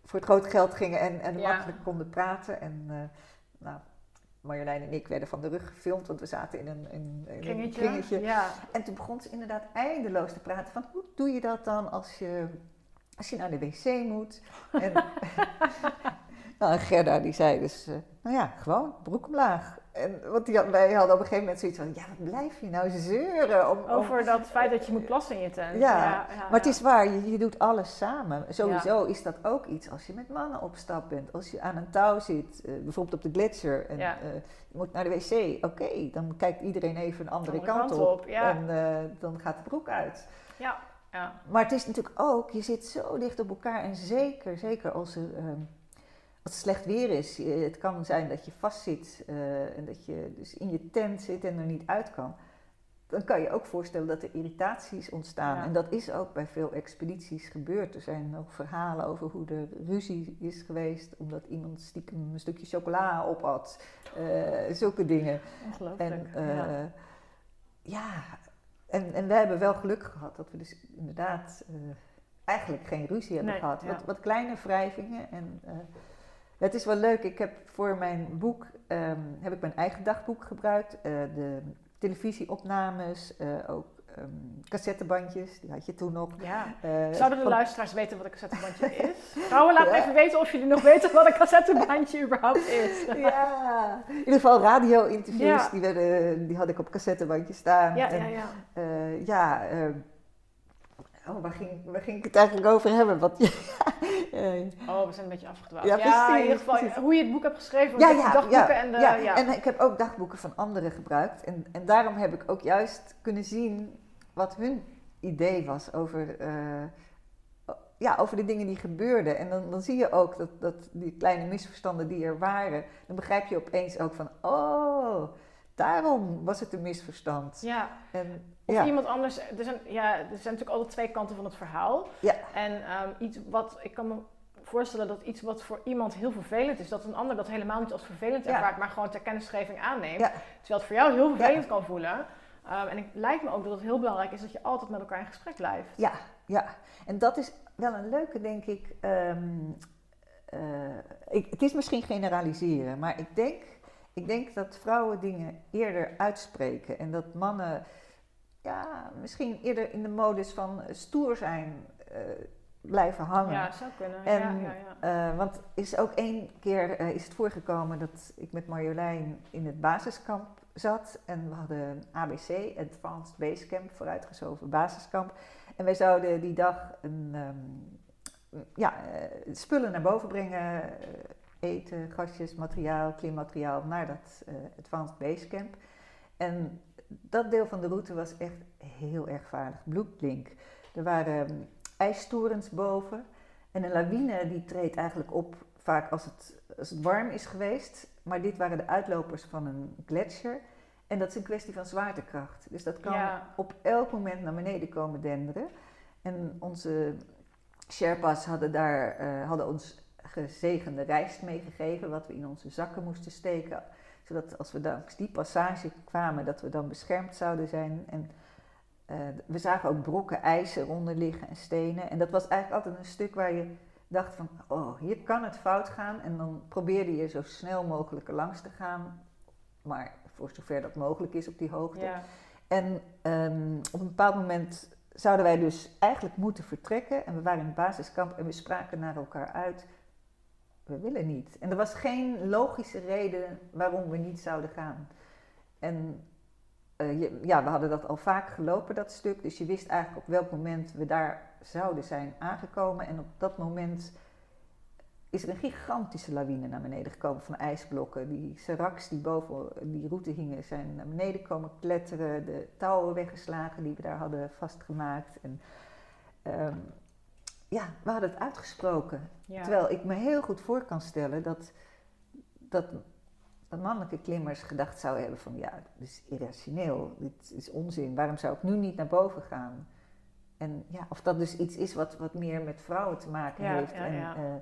voor het grote geld gingen en, en Ja. makkelijk konden praten. En uh, nou, Marjolein en ik werden van de rug gefilmd, want we zaten in een, in, in Kringetje. een kringetje. Ja. En toen begon ze inderdaad eindeloos te praten van hoe doe je dat dan als je, als je naar de wc moet. En, nou, en Gerda die zei dus, uh, nou ja, gewoon broek omlaag. En, want die had, wij hadden op een gegeven moment zoiets van, ja wat blijf je nou zeuren? Om, om- Over dat feit dat je moet plassen in je tent. Ja, ja, maar het is waar, je, je doet alles samen. Sowieso is dat ook iets als je met mannen op stap bent. Als je aan een touw zit, uh, bijvoorbeeld op de gletsjer, en uh, je moet naar de wc. Oké, dan kijkt iedereen even een andere, Andere kant, kant op. En uh, dan gaat de broek uit. Ja, ja. Maar het is natuurlijk ook, je zit zo dicht op elkaar. En zeker, zeker als er... ehm, als het slecht weer is, eh, het kan zijn dat je vastzit uh, en dat je dus in je tent zit en er niet uit kan. Dan kan je ook voorstellen dat er irritaties ontstaan. Ja. En dat is ook bij veel expedities gebeurd. Er zijn ook verhalen over hoe er ruzie is geweest omdat iemand stiekem een stukje chocola op had. Uh, zulke dingen. Ongelooflijk. En, uh, ja. ja, en, en wij hebben wel geluk gehad dat we dus inderdaad eigenlijk geen ruzie hebben Nee, gehad. ja. Wat, wat kleine wrijvingen en... het is wel leuk. Ik heb voor mijn boek um, heb ik mijn eigen dagboek gebruikt. Uh, de televisieopnames, uh, ook um, cassettebandjes, die had je toen nog. Ja. Uh, Zouden de van... luisteraars weten wat een cassettebandje is? Vrouwen, laat ja. even weten of jullie nog weten wat een cassettebandje überhaupt is. ja, in ieder geval radio-interviews, ja. die, werden, die had ik op cassettebandjes staan. Ja, en, ja, ja. Ja Oh, waar ging, waar ging ik het eigenlijk over hebben? Wat, oh, we zijn een beetje afgedwaald. Ja, ja in ieder geval precies. hoe je het boek hebt geschreven. Ja, ja, ja, dagboeken ja, en de, ja. ja. en ik heb ook dagboeken van anderen gebruikt. En, en daarom heb ik ook juist kunnen zien wat hun idee was over, uh, ja, over de dingen die gebeurden. En dan, dan zie je ook dat, dat die kleine misverstanden die er waren, dan begrijp je opeens ook van, oh, daarom was het een misverstand. Ja. En, of ja. iemand anders. Er zijn, ja, er zijn natuurlijk altijd twee kanten van het verhaal. Ja. En um, iets wat ik kan me voorstellen dat iets wat voor iemand heel vervelend is, dat een ander dat helemaal niet als vervelend ervaart, ja. maar gewoon ter kennisgeving aanneemt. Ja. Terwijl het voor jou heel vervelend kan voelen. Um, en het lijkt me ook dat het heel belangrijk is dat je altijd met elkaar in gesprek blijft. Ja, ja. En dat is wel een leuke, denk ik. Um, uh, ik het is misschien generaliseren, maar ik denk, ik denk dat vrouwen dingen eerder uitspreken en dat mannen ja, misschien eerder in de modus van stoer zijn uh, blijven hangen. Ja, zou kunnen. En, ja, ja, ja. Uh, want is ook één keer uh, is het voorgekomen dat ik met Marjolein in het basiskamp zat en we hadden ABC, Advanced Base Camp, vooruitgeschoven basiskamp. En wij zouden die dag een, um, ja, spullen naar boven brengen, eten, gastjes, materiaal, klimmateriaal naar dat uh, Advanced Basecamp. En dat deel van de route was echt heel erg vaardig. Bloedlink. Er waren um, ijstorens boven. En een lawine die treedt eigenlijk op vaak als het, als het warm is geweest. Maar dit waren de uitlopers van een gletsjer. En dat is een kwestie van zwaartekracht. Dus dat kan op elk moment naar beneden komen denderen. En onze Sherpas hadden, daar, uh, hadden ons gezegende rijst meegegeven, wat we in onze zakken moesten steken. Zodat als we langs die passage kwamen, dat we dan beschermd zouden zijn. En uh, we zagen ook brokken ijs eronder liggen en stenen. En dat was eigenlijk altijd een stuk waar je dacht van, oh, hier kan het fout gaan. En dan probeerde je zo snel mogelijk langs te gaan. Maar voor zover dat mogelijk is op die hoogte. Ja. En um, op een bepaald moment zouden wij dus eigenlijk moeten vertrekken. En we waren in het basiskamp en we spraken naar elkaar uit. We willen niet. En er was geen logische reden waarom we niet zouden gaan. En je, ja, we hadden dat al vaak gelopen, dat stuk. Dus je wist eigenlijk op welk moment we daar zouden zijn aangekomen. En op dat moment is er een gigantische lawine naar beneden gekomen van ijsblokken. Die seraks die boven die route hingen zijn naar beneden komen kletteren. De touwen weggeslagen die we daar hadden vastgemaakt. En um, ja, we hadden het uitgesproken. Terwijl ik me heel goed voor kan stellen dat, dat, dat mannelijke klimmers gedacht zouden hebben van ja, dit is irrationeel, dit is onzin, waarom zou ik nu niet naar boven gaan? En ja, of dat dus iets is wat, wat meer met vrouwen te maken heeft. en, uh,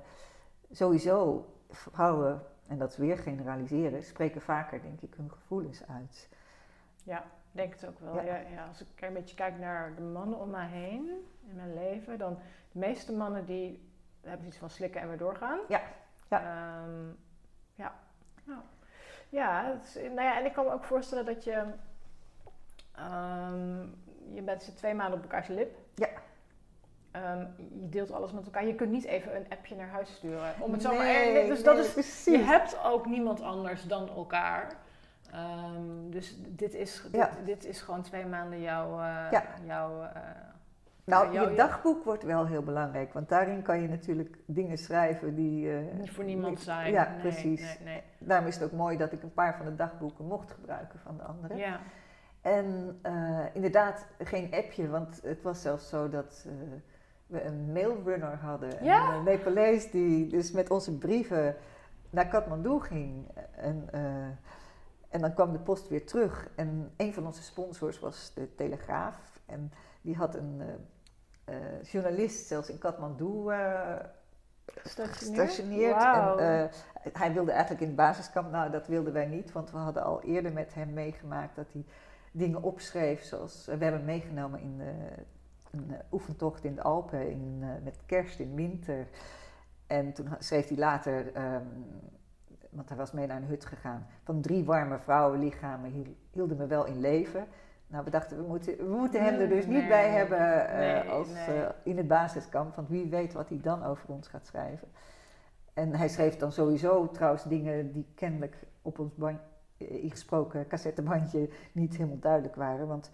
sowieso, vrouwen, en dat is weer generaliseren, spreken vaker, denk ik, hun gevoelens uit. Ja, denk het ook wel. Ja. Ja, als ik een beetje kijk naar de mannen om mij heen in mijn leven, dan de meeste mannen die hebben iets van slikken en weer doorgaan. Ja. Ja. Um, ja. Nou, ja, is, nou ja, en ik kan me ook voorstellen dat je, um, je bent twee maanden op elkaars lip. Ja. Um, je deelt alles met elkaar. Je kunt niet even een appje naar huis sturen. Om het zo maar, dus dat is, precies. Je hebt ook niemand anders dan elkaar. Um, dus dit is, dit, dit, is gewoon twee maanden jouw. Uh, ja. jouw uh, nou, je dagboek wordt wel heel belangrijk, want daarin kan je natuurlijk dingen schrijven die... Uh, niet voor niemand zijn. Ja, nee, precies. Nee, nee. Daarom is het ook mooi dat ik een paar van de dagboeken mocht gebruiken van de anderen. Ja. En inderdaad, geen appje, want het was zelfs zo dat we een mailrunner hadden. Ja? Een Nepalees die dus met onze brieven naar Kathmandu ging. En, en dan kwam de post weer terug. En een van onze sponsors was de Telegraaf. En die had een uh, uh, journalist zelfs in Kathmandu gestationeerd. Wow. En, hij wilde eigenlijk in het basiskamp, nou dat wilden wij niet, want we hadden al eerder met hem meegemaakt dat hij dingen opschreef, zoals we hebben meegenomen in de een oefentocht in de Alpen in, met kerst in winter. En toen schreef hij later, um, want hij was mee naar een hut gegaan, van drie warme vrouwenlichamen hielden me wel in leven. Nou, we dachten, we moeten, we moeten hem er dus niet bij hebben uh, nee, als, nee. in het basiskamp, want wie weet wat hij dan over ons gaat schrijven. En hij schreef dan sowieso trouwens dingen die kennelijk op ons ingesproken cassettebandje niet helemaal duidelijk waren. Want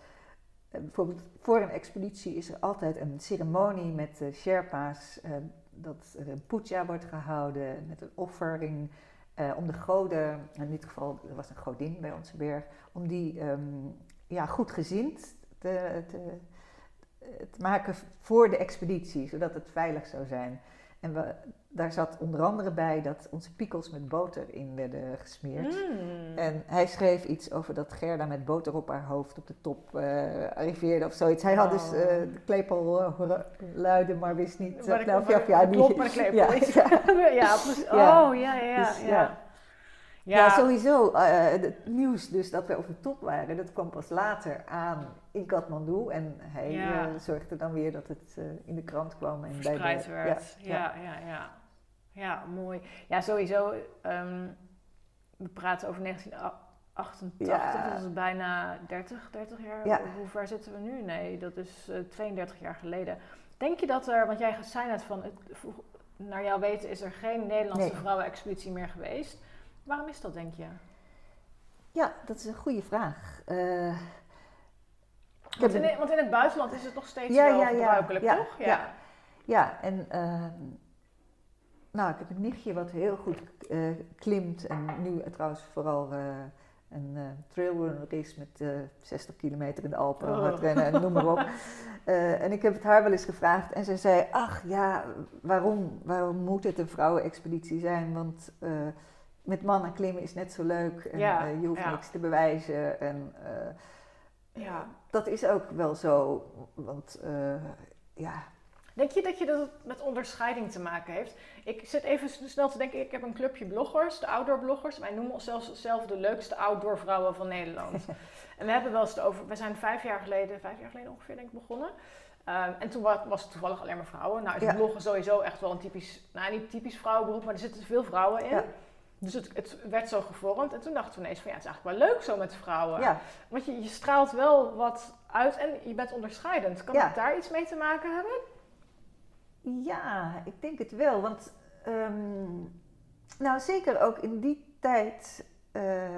eh, bijvoorbeeld voor een expeditie is er altijd een ceremonie met de Sherpa's, uh, dat er een puja wordt gehouden met een offering uh, om de goden, in dit geval er was een godin bij onze berg, om die um, ja, goed gezind te, te, te, maken voor de expeditie, zodat het veilig zou zijn. En we, daar zat onder andere bij dat onze piekels met boter in werden gesmeerd. Mm. En hij schreef iets over dat Gerda met boter op haar hoofd op de top uh, arriveerde of zoiets. Hij had dus uh, de klepel uh, luiden, maar wist niet. Maar nou, ja, ja, klopt, maar de klepel ja, ja. ja, precies. Oh, ja, ja, dus, ja. Ja, sowieso. het nieuws dus dat we de top waren, dat kwam pas later aan in Kathmandu. En hij ja. zorgde dan weer dat het in de krant kwam. En Verspreid bij de, werd. Ja, ja, ja. Ja, mooi. Ja, sowieso. Um, we praten over 1988, ja. dat is bijna 30, 30 jaar. Ja. Hoe ver zitten we nu? Nee, dat is uh, 32 jaar geleden. Denk je dat er, want jij zei net van, het, naar jouw weten is er geen Nederlandse nee. vrouwenexpeditie meer geweest. Waarom is dat, denk je? Ja, dat is een goede vraag. Uh, want, in, want, in, het buitenland is het nog steeds ja, wel ja, gebruikelijk, ja, toch? Ja, ja. en... Uh, nou, ik heb een nichtje wat heel goed eh, klimt en nu trouwens vooral eh, een uh, trailrunner is met 60 kilometer in de Alpen, Oh. hardrennen en noem maar op. En ik heb het haar wel eens gevraagd en zij zei, ach ja, waarom, waarom moet het een vrouwenexpeditie zijn? Want met mannen klimmen is net zo leuk en Ja, eh, je hoeft ja. niks te bewijzen. En eh, Ja. dat is ook wel zo, want eh, ja, Denk je dat je dat met onderscheiding te maken heeft? Ik zit even snel te denken, ik heb een clubje bloggers, de outdoor bloggers. Wij noemen onszelf zelf de leukste outdoor vrouwen van Nederland. en we hebben wel eens over, we zijn vijf jaar geleden, vijf jaar geleden ongeveer denk ik begonnen. Ehm, en toen wa- was het toevallig alleen maar vrouwen. Nou is Ja. bloggen sowieso echt wel een typisch, nou niet typisch vrouwenberoep, maar er zitten veel vrouwen in. Dus het, het werd zo gevormd. En toen dachten we ineens van ja, het is eigenlijk wel leuk zo met vrouwen. ja, Want je, je straalt wel wat uit en je bent onderscheidend. Kan Ja. het daar iets mee te maken hebben? Ja, ik denk het wel. Want ehm, nou, zeker ook in die tijd eh,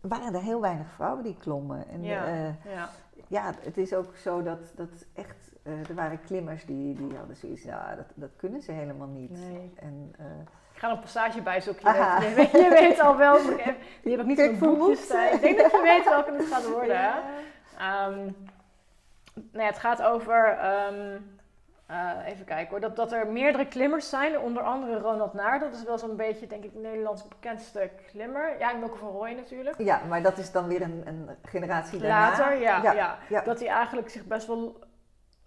waren er heel weinig vrouwen die klommen. En Ja. ja, Ja. ja het is ook zo dat, dat echt, eh, er waren klimmers die, die hadden zoiets, ja, dat, dat kunnen ze helemaal niet. Nee. En, eh, Ik ga een passage bij zoeken. Je weet, je, weet, al wel. Die heb ik niet mijn boekje staan. Ik denk dat je weet welke het gaat worden. Ehm, nou ja, het gaat over. ehm, eh, even kijken hoor. Dat, dat er meerdere klimmers zijn. Onder andere Ronald Naar. Dat is wel zo'n beetje, denk ik, Nederlands bekendste klimmer. Ja, en Milke van Rooij natuurlijk. ja, maar dat is dan weer een, een generatie daarna. Later, ja, Ja, ja, ja. Dat hij eigenlijk zich best wel,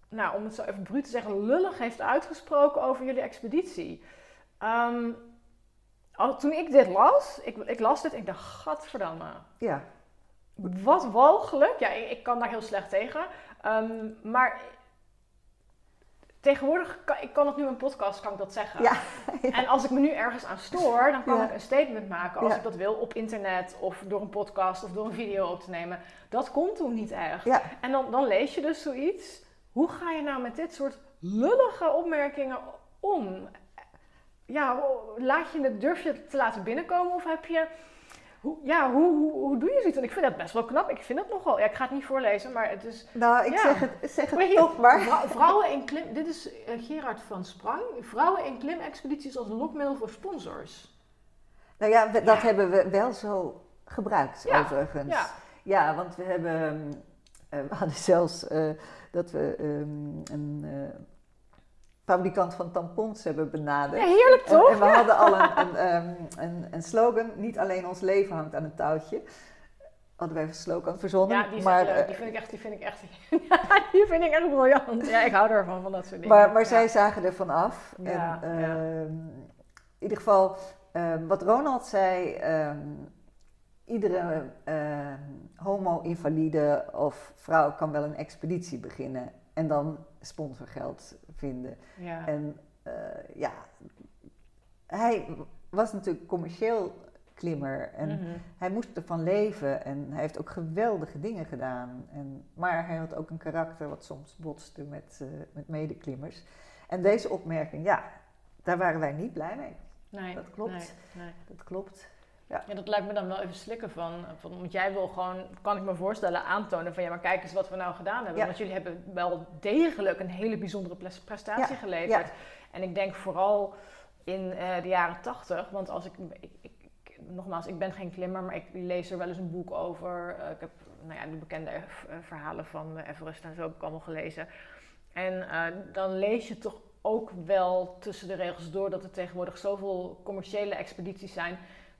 nou, om het zo even bruut te zeggen, lullig heeft uitgesproken over jullie expeditie. Ehm, al, toen ik dit las, ik, ik las dit en ik dacht, gadverdamme. Ja, Wat walgelijk. Ja, ik, ik kan daar heel slecht tegen. Ehm, maar tegenwoordig, kan, ik kan het nu in een podcast, kan ik dat zeggen. Ja. En als ik me nu ergens aan stoor, dan kan Ja. ik een statement maken als ik dat wil op internet of door een podcast of door een video op te nemen. Dat kon toen niet echt. En dan, dan lees je dus zoiets. Hoe ga je nou met dit soort lullige opmerkingen om? Ja, laat je het, durf je het te laten binnenkomen of heb je... Hoe, ja, hoe, hoe, hoe doe je zoiets? Want ik vind dat best wel knap. Ik vind het nogal... Ja, ik ga het niet voorlezen, maar het is... nou, ik Ja. zeg het, zeg Maar het hier, toch maar. Vrou- Vrouwen in klim... Dit is eh, Gerard van Sprang. Vrouwen in klimexpedities als lokmiddel voor sponsors. Nou ja, we- dat Ja. hebben we wel zo gebruikt, Ja, overigens. ja. Ja, want we hebben, eh, we hadden zelfs eh, dat we ehm, een fabrikant van tampons hebben benaderd. Ja, heerlijk toch? en we hadden al een, een, ehm, een, een slogan, niet alleen ons leven hangt aan een touwtje. Hadden wij een slogan verzonnen. Ja, die, is maar, eh, die vind ik echt, die vind ik echt, die vind ik echt briljant. Ja, ik hou ervan, van dat soort dingen. maar, maar zij zagen ervan af. En, ehm, in ieder geval, ehm, wat Ronald zei, iedere ehm, homo-invalide of vrouw kan wel een expeditie beginnen en dan sponsorgeld vinden. Ja. En eh, ja, hij was natuurlijk commercieel klimmer en Mhm. hij moest ervan leven en hij heeft ook geweldige dingen gedaan. En, maar hij had ook een karakter wat soms botste met, eh, met medeklimmers. En deze opmerking, ja, daar waren wij niet blij mee. Nee, Dat klopt. Nee, nee. Dat klopt. Ja, dat lijkt me dan wel even slikken van, van. Want jij wil gewoon, kan ik me voorstellen, aantonen van ja, maar kijk eens wat we nou gedaan hebben. Ja. Want jullie hebben wel degelijk een hele bijzondere pres- prestatie Ja, geleverd. En ik denk vooral in eh, de jaren tachtig, want als ik, ik, Nogmaals, ik ben geen klimmer, maar ik lees er wel eens een boek over. Eh, ik heb nou ja, de bekende eh, verhalen van Everest en zo heb ik allemaal gelezen. En dan lees je toch ook wel tussen de regels door dat er tegenwoordig zoveel commerciële expedities zijn.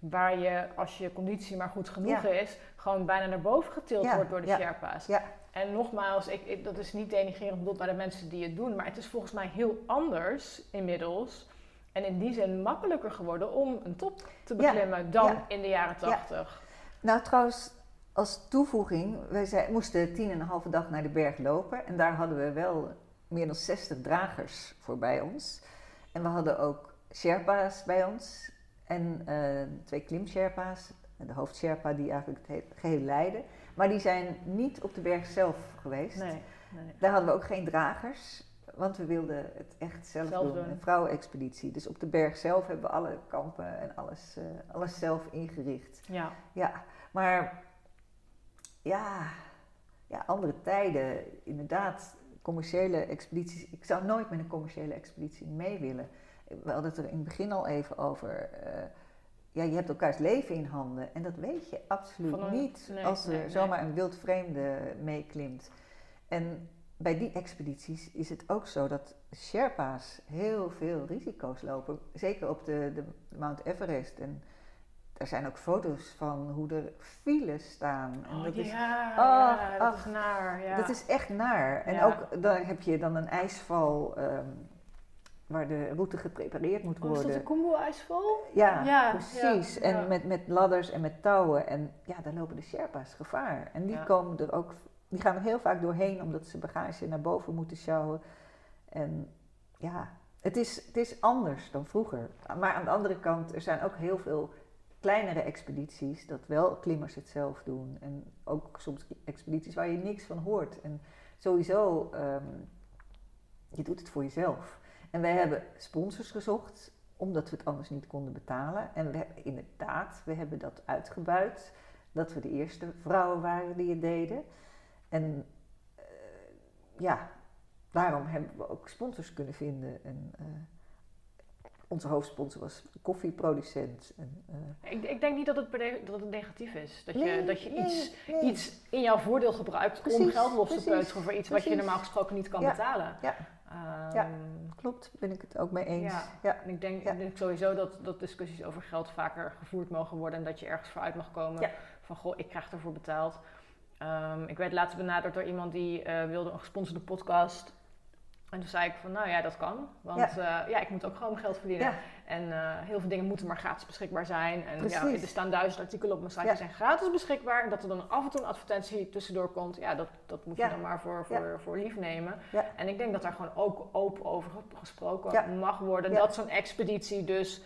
Waar je, als je conditie maar goed genoeg Ja. is, gewoon bijna naar boven getild Ja, wordt door de ja, Sherpa's. ja. En nogmaals, ik, ik- dat is niet denigrerend bedoeld naar de mensen die het doen, maar het is volgens mij heel anders inmiddels. En in die zin makkelijker geworden om een top te beklimmen dan in de jaren Ja. tachtig. Nou, trouwens, als toevoeging, wij zei, moesten tien en een halve dag naar de berg lopen. En daar hadden we wel meer dan 60 dragers voor bij ons. En we hadden ook Sherpa's bij ons. En eh, twee klim-Sherpa's. De hoofd-Sherpa die eigenlijk het he- geheel leidde. Maar die zijn niet op de berg zelf geweest. Nee, nee. Daar hadden we ook geen dragers. Want we wilden het echt zelf, Zelf doen, doen. een vrouwenexpeditie. Dus op de berg zelf hebben we alle kampen en alles, eh, alles zelf ingericht. Ja, Ja, maar ja, ja, andere tijden, inderdaad, commerciële expedities. Ik zou nooit met een commerciële expeditie mee willen. We hadden het er in het begin al even over. eh, ja, je hebt elkaars leven in handen. En dat weet je absoluut een- niet nee, als er nee, nee. zomaar een wild vreemde meeklimt. En bij die expedities is het ook zo dat Sherpa's heel veel risico's lopen. Zeker op de, de Mount Everest. En er zijn ook foto's van hoe er files staan. En Oh, dat is ja, ach, ja, dat ach. is naar. Ja. dat is echt naar. En ook daar heb je dan een ijsval ehm, waar de route geprepareerd moet Oh, is dat worden. de Kumbu-ijsval? Ja, Ja, precies. ja, en ja. Met, met ladders en met touwen. En ja, daar lopen de Sherpa's gevaar. En die komen er ook, die gaan er heel vaak doorheen omdat ze bagage naar boven moeten sjouwen. En ja, het is, het is anders dan vroeger. Maar aan de andere kant, er zijn ook heel veel kleinere expedities dat wel klimmers het zelf doen. En ook soms expedities waar je niks van hoort. En sowieso, ehm, je doet het voor jezelf. En wij hebben sponsors gezocht, omdat we het anders niet konden betalen. En we inderdaad, we hebben dat uitgebuit. Dat we de eerste vrouwen waren die het deden. En eh, ja, daarom hebben we ook sponsors kunnen vinden. En, eh, onze hoofdsponsor was koffieproducent. En, eh, Ik, ik denk niet dat het, dat het negatief is. Dat je, nee, dat je nee, iets, nee. iets in jouw voordeel gebruikt om geld los te peuteren voor iets wat je normaal gesproken niet kan Ja, betalen. ja. Ehm, Ja. Klopt, ben ik het ook mee eens. Ja. Ja. En ik denk, Ja. ik denk sowieso dat, dat discussies over geld vaker gevoerd mogen worden en dat je ergens vooruit mag komen Ja. van goh, ik krijg ervoor betaald. Ehm, ik werd laatst benaderd door iemand die eh, wilde een gesponsorde podcast. En toen zei ik van, nou ja, dat kan. Want ja, ja ik moet ook gewoon mijn geld verdienen. En eh, heel veel dingen moeten maar gratis beschikbaar zijn. En ja, er staan duizend artikelen op mijn site die zijn gratis beschikbaar. En dat er dan af en toe een advertentie tussendoor komt. Ja, dat, dat moet je dan maar voor, voor, voor lief nemen. En ik denk dat daar gewoon ook open over gesproken mag worden. Dat zo'n expeditie dus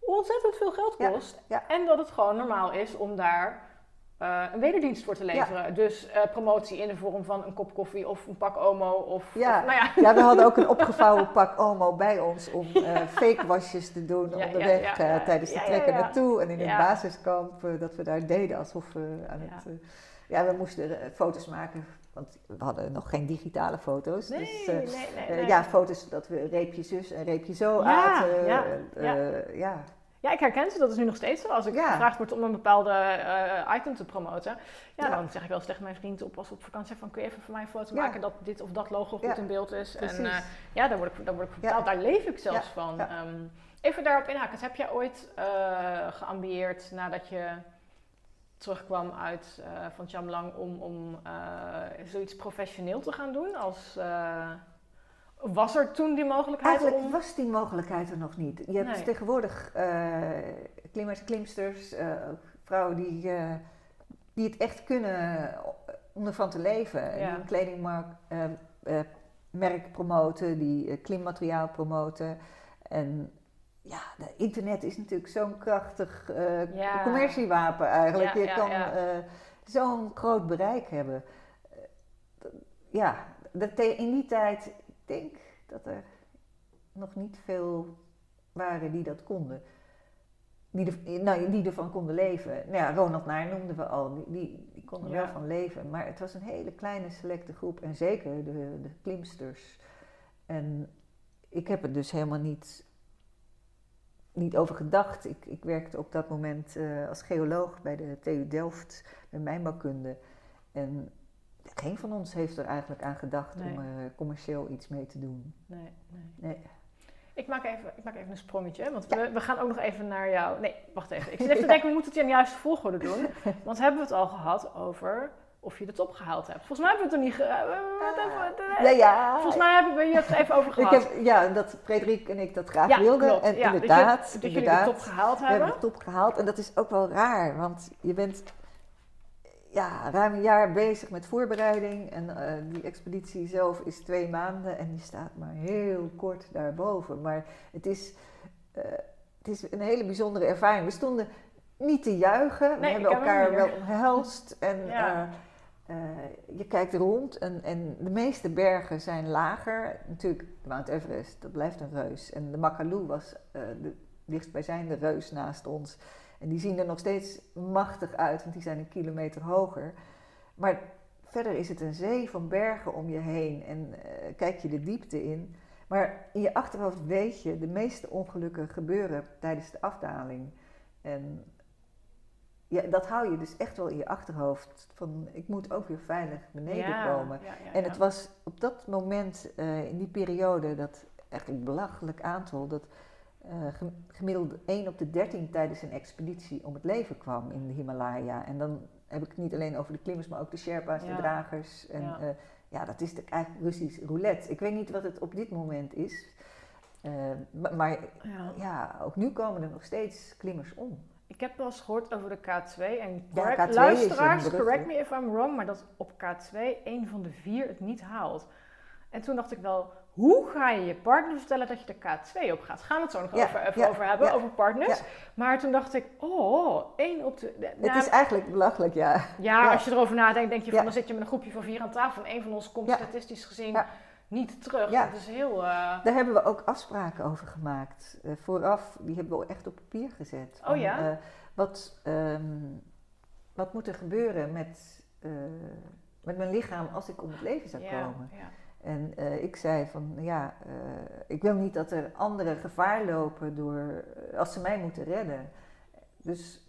ontzettend veel geld kost. En dat het gewoon normaal is om daar eh, een wederdienst voor te leveren. Dus eh, promotie in de vorm van een kop koffie of een pak omo. Of, Ja. of- nou ja. Ja, we hadden ook een opgevouwen pak Omo bij ons om eh fake wasjes te doen onderweg tijdens de Ja, trek ja, ja. naartoe. En in het Ja. basiskamp dat we daar deden alsof we aan het... ja, we moesten foto's maken, want we hadden nog geen digitale foto's. Nee, dus, nee, nee, nee. ja, foto's dat we reepje zus en reepje zo Ja, aten. ja, ja. ja. Ja, ik herken ze. Dat is nu nog steeds zo. Als ik Ja. gevraagd word om een bepaalde eh, item te promoten, ja, Ja. dan zeg ik wel eens tegen mijn vriend op als we op vakantie van kun je even voor mij een foto maken dat dit of dat logo goed in beeld is. En Precies. eh, ja, daar word ik, daar word ik betaald. Daar leef ik zelfs van. Ehm, even daarop inhaken. Heb jij ooit eh geambieerd nadat je terugkwam uit van Chamlang om, om zoiets professioneel te gaan doen? Als, was er toen die mogelijkheid Eigenlijk om... was die mogelijkheid er nog niet. Je hebt Nee. tegenwoordig klimmers, klimsters, eh, vrouwen die, eh, die het echt kunnen om ervan te leven. Ja. Die een kledingmerk merk promoten, die klimmateriaal promoten. En ja, de internet is natuurlijk zo'n krachtig Ja. commerciewapen eigenlijk. Ja, je kan zo'n groot bereik hebben. Ja, dat in die tijd, denk dat er nog niet veel waren die dat konden. Die, er, nou, die ervan konden leven. Nou ja, Ronald Naar noemden we al, die, die, die kon er Ja. wel van leven. Maar het was een hele kleine selecte groep en zeker de, de klimsters. En ik heb er dus helemaal niet, niet over gedacht. Ik, ik werkte op dat moment eh, als geoloog bij de TU Delft met mijnbouwkunde. En geen van ons heeft er eigenlijk aan gedacht Nee. om er commercieel iets mee te doen. Nee, nee. Nee. Ik maak, even, ik maak even een sprongetje, want we, we gaan ook nog even naar jou. Nee, wacht even. Ik zit even te denken, we moeten het in de juiste volgorde doen. Want hebben we het al gehad over of je de top gehaald hebt? Volgens mij hebben we het er niet... Eh, we even- Ja, ja. Volgens mij hebben we het even over Ik gehad. heb, ja, dat Frederik en ik dat graag ja, wilden. klopt. En Ja, inderdaad, dat, je, dat jullie de top gehaald we hebben. hebben de top gehaald. En dat is ook wel raar, want je bent ja, ruim een jaar bezig met voorbereiding. En eh, die expeditie zelf is twee maanden en je staat maar heel kort daarboven. Maar het is, eh, het is een hele bijzondere ervaring. We stonden niet te juichen, we hebben elkaar wel omhelst. En Ja. eh, je kijkt rond en, en de meeste bergen zijn lager. Natuurlijk, Mount Everest, dat blijft een reus. En de Makalu was de dichtstbijzijnde reus naast ons. En die zien er nog steeds machtig uit, want die zijn een kilometer hoger. Maar verder is het een zee van bergen om je heen en eh, kijk je de diepte in. Maar in je achterhoofd weet je, de meeste ongelukken gebeuren tijdens de afdaling. En ja, dat hou je dus echt wel in je achterhoofd. Van ik moet ook weer veilig beneden Ja, komen. ja, ja, En het was op dat moment, eh, in die periode, dat een belachelijk aantal, dat eh, gem- gemiddeld 1 op de 13 tijdens een expeditie om het leven kwam in de Himalaya. En dan heb ik het niet alleen over de klimmers, maar ook de Sherpa's, Ja. de dragers. En Ja. ja, ja dat is de, eigenlijk Russisch roulette. Ik weet niet wat het op dit moment is. Eh, maar Ja. ja, ook nu komen er nog steeds klimmers om. Ik heb wel eens gehoord over de K2 en correct- K2 is luisteraars, correct me if I'm wrong, maar dat op K2 één van de vier het niet haalt. En toen dacht ik wel, hoe ga je je partner vertellen dat je de K2 op gaat? Gaan we het zo nog Ja, over, even ja, over hebben, ja. over partners. Maar toen dacht ik, oh, één op de... het is eigenlijk belachelijk, ja. ja, als je erover nadenkt, denk je van, dan zit je met een groepje van vier aan tafel en één van ons komt statistisch gezien niet terug. Ja. Dat is heel... eh, Daar hebben we ook afspraken over gemaakt. Eh, vooraf, die hebben we echt op papier gezet. Oh ja? eh, wat, ehm, wat moet er gebeuren met, met mijn lichaam als ik om het leven zou ja, komen? ja. En eh, ik zei van, ja, eh, ik wil niet dat er anderen gevaar lopen door, eh, als ze mij moeten redden. Dus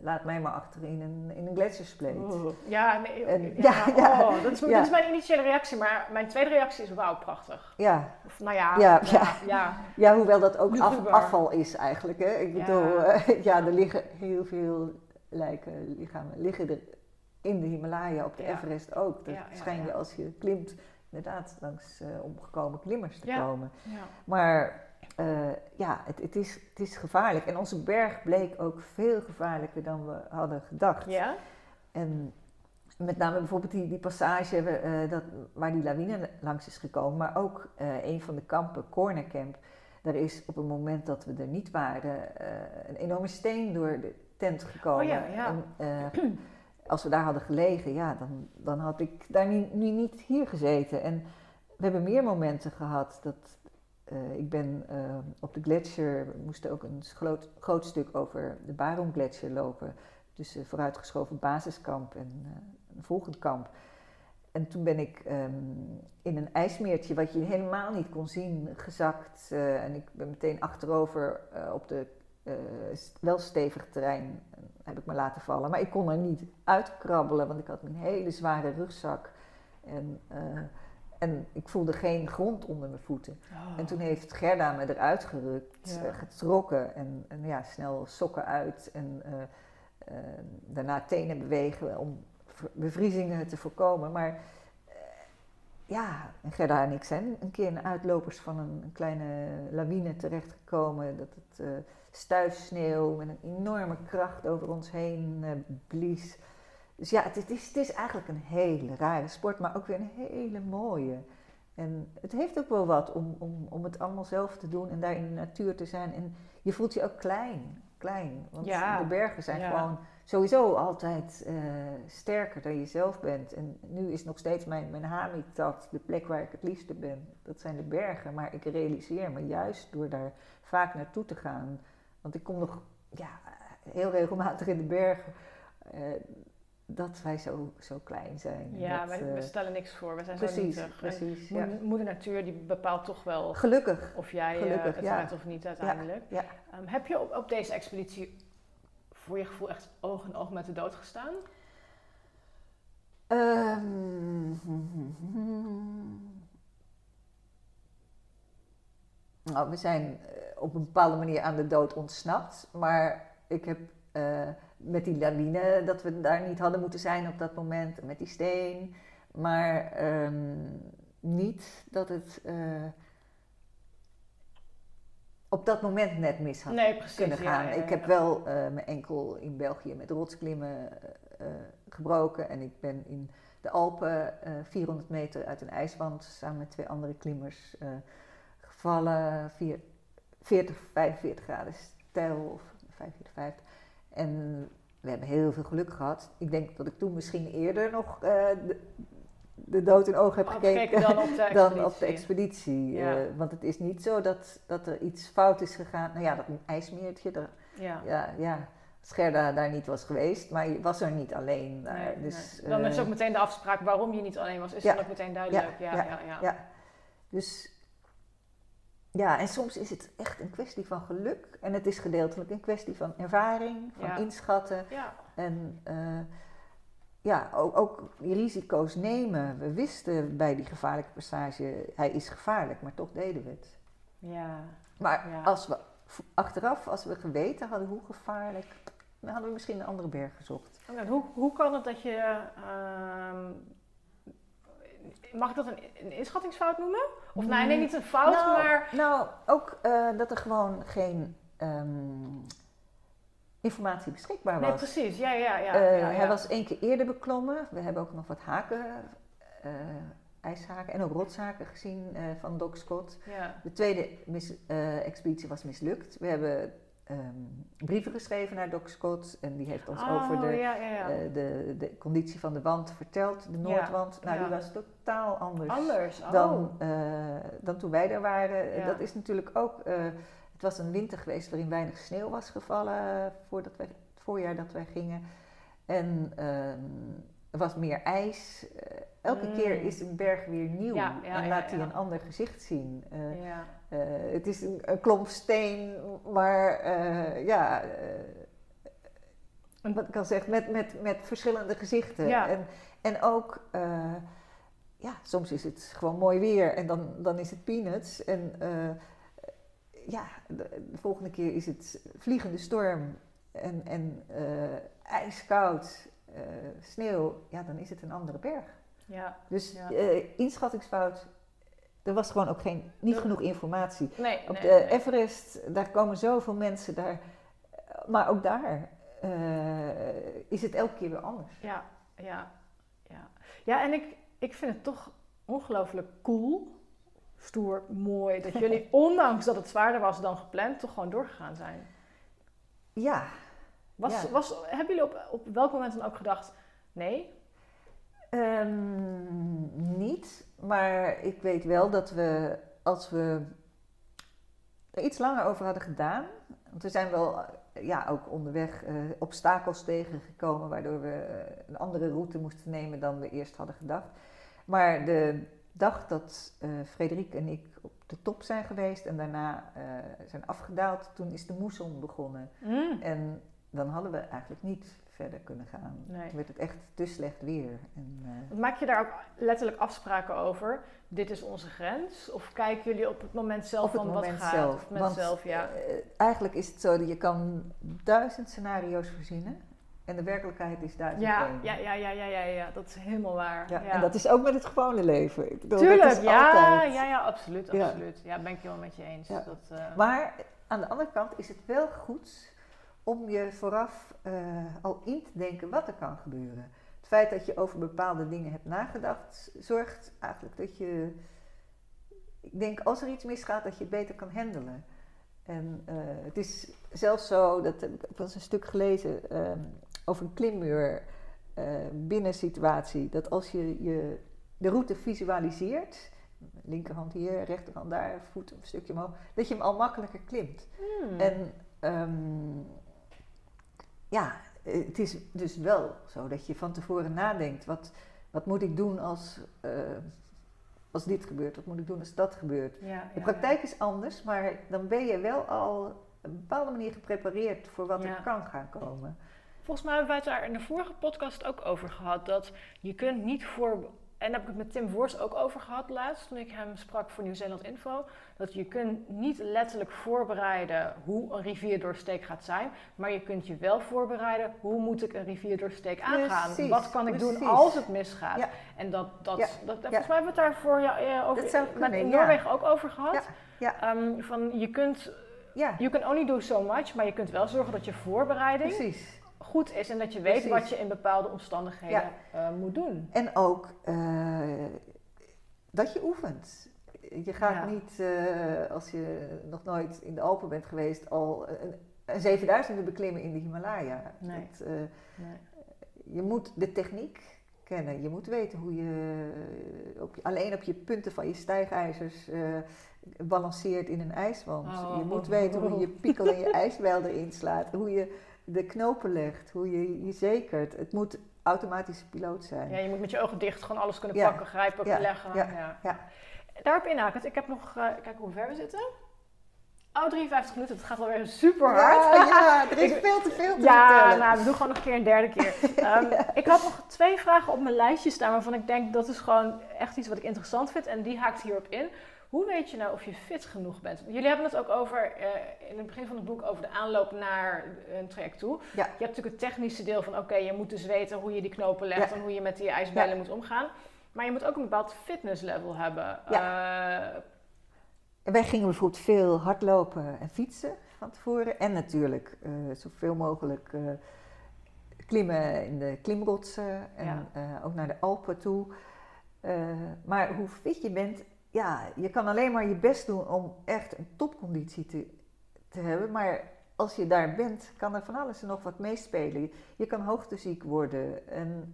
laat mij maar achter in een, in een gletsjerspleet. Oeh. Ja, nee, En- ja, ja, ja. oh, dat, is, Ja. dat is mijn initiële reactie, maar mijn tweede reactie is wauw, prachtig. Ja, Of, nou ja, Ja, ja, ja. ja. Ja, hoewel dat ook af- afval is eigenlijk. Hè? Ik Ja. bedoel, ja, er liggen heel veel lijken, lichamen liggen er in de Himalaya, op de. Everest ook. Dat schijn je als je klimt inderdaad langs eh, omgekomen klimmers te Ja. komen. ja. Maar eh, ja, het, het, is, het is gevaarlijk. En onze berg bleek ook veel gevaarlijker dan we hadden gedacht. Ja? En met name bijvoorbeeld die, die passage eh, dat, waar die lawine langs is gekomen, maar ook een van de kampen, Corner Camp. Daar is op het moment dat we er niet waren een enorme steen door de tent gekomen. Oh ja, ja. En, eh, als we daar hadden gelegen, ja, dan, dan had ik daar nu, niet hier gezeten. En we hebben meer momenten gehad dat eh, ik ben eh, op de gletsjer, we moesten ook een groot, groot stuk over de Barum Gletsjer lopen. Dus vooruitgeschoven basiskamp en eh, een volgend kamp. En toen ben ik ehm, in een ijsmeertje, wat je helemaal niet kon zien, gezakt. en ik ben meteen achterover op de wel stevig terrein heb ik me laten vallen. Maar ik kon er niet uitkrabbelen, want ik had een hele zware rugzak. En, eh, en ik voelde geen grond onder mijn voeten. Oh. En toen heeft Gerda me eruit gerukt, Ja. eh, getrokken en, en ja, snel sokken uit en eh, daarna tenen bewegen om bevriezingen te voorkomen. Maar ja, en Gerda en ik zijn een keer in uitlopers van een, een kleine lawine terechtgekomen. Dat het stuifsneeuw met een enorme kracht over ons heen eh, blies. Dus ja, het, is, het is eigenlijk een hele rare sport, maar ook weer een hele mooie. En het heeft ook wel wat om, om, om het allemaal zelf te doen en daar in de natuur te zijn. En je voelt je ook klein, klein. Want Ja, de bergen zijn ja. gewoon sowieso altijd eh, sterker dan je zelf bent. En nu is nog steeds mijn, mijn habitat, de plek waar ik het liefste ben. Dat zijn de bergen. Maar ik realiseer me juist door daar vaak naartoe te gaan. Want ik kom nog ja, heel regelmatig in de bergen. eh, dat wij zo, zo klein zijn. Ja, dat, wij, eh, we stellen niks voor. We zijn zo precies, nietig. En precies. Ja. Moeder, moeder natuur die bepaalt toch wel Gelukkig. of jij eh, Gelukkig, het ja. of niet uiteindelijk. ja. Ehm, heb je op, op deze expeditie voor je gevoel echt oog in oog met de dood gestaan? Ehm, nou, we zijn eh, op een bepaalde manier aan de dood ontsnapt. Maar ik heb eh, met die lawine dat we daar niet hadden moeten zijn op dat moment, met die steen. Maar ehm, niet dat het eh, op dat moment net mis had Nee, precies. kunnen ja, gaan. ja, Ik heb wel eh, mijn enkel in België met rotsklimmen gebroken. En ik ben in de Alpen eh, 400 meter uit een ijswand samen met twee andere klimmers gevallen. Vier, 40, 45 graden stijl of 45, 50. En we hebben heel veel geluk gehad. Ik denk dat ik toen misschien eerder nog eh, de, de dood in ogen heb gekeken dan op de expeditie. dan op de expeditie. Ja. Eh, want het is niet zo dat, dat er iets fout is gegaan. Nou ja, dat ijsmeertje, daar, Ja. ja, ja, als Gerda daar niet was geweest, maar je was er niet alleen daar. Nee, dus, nee. Dan eh, is ook meteen de afspraak waarom je niet alleen was, is ja, dan ook meteen duidelijk. Ja, ja, ja. ja. Dus Ja, en soms is het echt een kwestie van geluk. En het is gedeeltelijk een kwestie van ervaring, van Ja. inschatten. Ja. En eh, ja, ook, ook risico's nemen. We wisten bij die gevaarlijke passage, hij is gevaarlijk, maar toch deden we het. Ja. Maar Ja. als we achteraf, als we geweten hadden hoe gevaarlijk, dan hadden we misschien een andere berg gezocht. Oké, hoe, hoe kan het dat je. ehm, mag ik dat een, een inschattingsfout noemen? Of nee, nee, niet een fout, nou, maar. Nou, ook eh, dat er gewoon geen ehm, informatie beschikbaar Nee, was. precies. Ja, ja, ja. Eh, ja, ja. Hij was één keer eerder beklommen. We hebben ook nog wat haken, eh, ijshaken en ook rotshaken gezien van Doc Scott. Ja. De tweede mis- expeditie was mislukt. We hebben ehm, brieven geschreven naar Doc Scott en die heeft ons Oh, over de, ja, ja, ja. eh, de, de conditie van de wand verteld, de Noordwand. nou, die was totaal anders Anders. Oh. dan, eh, dan toen wij er waren. Dat is natuurlijk ook. eh, het was een winter geweest waarin weinig sneeuw was gevallen voordat wij, het voorjaar dat wij gingen. En ehm, er was meer ijs. Elke Mm. keer is een berg weer nieuw en laat hij een ander gezicht zien. Ja. Eh, het is een, een klomp steen, maar eh, ja. eh, wat ik al zeg, met, met, met verschillende gezichten. Ja. En, en ook, ja, soms is het gewoon mooi weer en dan, dan is het peanuts. En ja, de, de volgende keer is het vliegende storm en, en ijskoud, sneeuw. Ja, dan is het een andere berg. ja. Dus Ja. inschattingsfout, er was gewoon ook geen, niet genoeg informatie. Nee, Op nee, de nee. Everest, daar komen zoveel mensen daar. Maar ook daar eh, is het elke keer weer anders. Ja, ja, ja. Ja, en ik, ik vind het toch ongelooflijk cool, stoer, mooi, dat jullie, ondanks dat het zwaarder was dan gepland, toch gewoon doorgegaan zijn. Ja, Was, Ja. was, hebben jullie op, op welk moment dan ook gedacht, nee? Ehm, niet. Maar ik weet wel dat we, als we er iets langer over hadden gedaan. Want we zijn wel eh, ja, ook onderweg eh, obstakels tegengekomen, waardoor we eh, een andere route moesten nemen dan we eerst hadden gedacht. Maar de dag dat eh Frederik en ik op de top zijn geweest en daarna zijn afgedaald, toen is de moesson begonnen. Mm. En dan hadden we eigenlijk niet verder kunnen gaan. Nee. Toen werd het echt te slecht weer. En, eh, Maak je daar ook letterlijk afspraken over? Dit is onze grens? Of kijken jullie op het moment zelf op het van moment wat gaat? zelf. Op het moment Want, zelf, ja. eh, eigenlijk is het zo dat je kan duizend scenario's verzinnen. En de werkelijkheid is duizend Ja, ja, ja, ja, ja, ja, ja, dat is helemaal waar. Ja, Ja. En dat is ook met het gewone leven. Ik bedoel, Tuurlijk, dat is ja, altijd. ja, ja, absoluut, Ja. absoluut. Ja, ben ik helemaal met je eens. Dat, eh, Maar aan de andere kant is het wel goed om je vooraf eh, al in te denken wat er kan gebeuren. Het feit dat je over bepaalde dingen hebt nagedacht, zorgt eigenlijk dat je. Ik denk als er iets misgaat, dat je het beter kan handelen. En eh, het is zelfs zo, dat heb ik eens een stuk gelezen ehm, over een klimmuur eh binnensituatie. Dat als je, je de route visualiseert, linkerhand hier, rechterhand daar, voet een stukje omhoog, dat je hem al makkelijker klimt. hmm. En ehm, ja, eh, het is dus wel zo dat je van tevoren nadenkt, wat, wat moet ik doen als, eh, als dit gebeurt, wat moet ik doen als dat gebeurt. ja, De ja, praktijk is anders, maar dan ben je wel al op een bepaalde manier geprepareerd voor wat er kan gaan komen. Volgens mij hebben wij het daar in de vorige podcast ook over gehad. Dat je kunt niet voor. En daar heb ik het met Tim Voors ook over gehad laatst, toen ik hem sprak voor Nieuw-Zeeland Info. Dat je kunt niet letterlijk voorbereiden hoe een rivierdoorsteek gaat zijn. Maar je kunt je wel voorbereiden hoe moet ik een rivierdoorsteek aangaan. Precies, Wat kan ik doen als het misgaat. Ja. En dat, dat, Ja, dat, ja. volgens mij hebben we het daar voor jou, eh, over, zou met in. Noorwegen ook over gehad. Ehm, van je kunt, you can only do so much, maar je kunt wel zorgen dat je voorbereiding precies. Goed is en dat je weet Precies. wat je in bepaalde omstandigheden eh, moet doen. En ook eh, dat je oefent. Je gaat Ja. niet, eh, als je nog nooit in de Alpen bent geweest, al een, een 7000 beklimmen in de Himalaya. Nee. Dat, je moet de techniek kennen. Je moet weten hoe je op, je- alleen op je punten van je stijgijzers balanceert in een ijswand. Oh. Je moet weten hoe je piekel en je ijsbijl erin slaat. Hoe je de knopen legt. Hoe je je zekert. Het moet automatische piloot zijn. Ja, je moet met je ogen dicht gewoon alles kunnen Ja. pakken, grijpen, leggen. Ja. Daarop inhakend, ik heb nog, eh kijk hoe ver we zitten. Oh, 53 minuten, het gaat alweer super hard. Ja, ja, er is veel te veel te ja, nou, we doen gewoon nog een keer een derde keer. Ehm, Ik had nog twee vragen op mijn lijstje staan waarvan ik denk dat is gewoon echt iets wat ik interessant vind en die haakt hierop in. Hoe weet je nou of je fit genoeg bent? Jullie hebben het ook over, eh, in het begin van het boek, over de aanloop naar een traject toe. Ja. Je hebt natuurlijk het technische deel van, oké, je moet dus weten hoe je die knopen legt Ja. en hoe je met die ijsbellen moet omgaan. Maar je moet ook een bepaald fitnesslevel hebben. Eh, En wij gingen bijvoorbeeld veel hardlopen en fietsen van tevoren. En natuurlijk eh, zoveel mogelijk eh, klimmen in de klimrotsen en Ja. eh, ook naar de Alpen toe. Maar hoe fit je bent, ja, je kan alleen maar je best doen om echt een topconditie te, te hebben. Maar als je daar bent, kan er van alles en nog wat meespelen. Je, kan hoogteziek worden en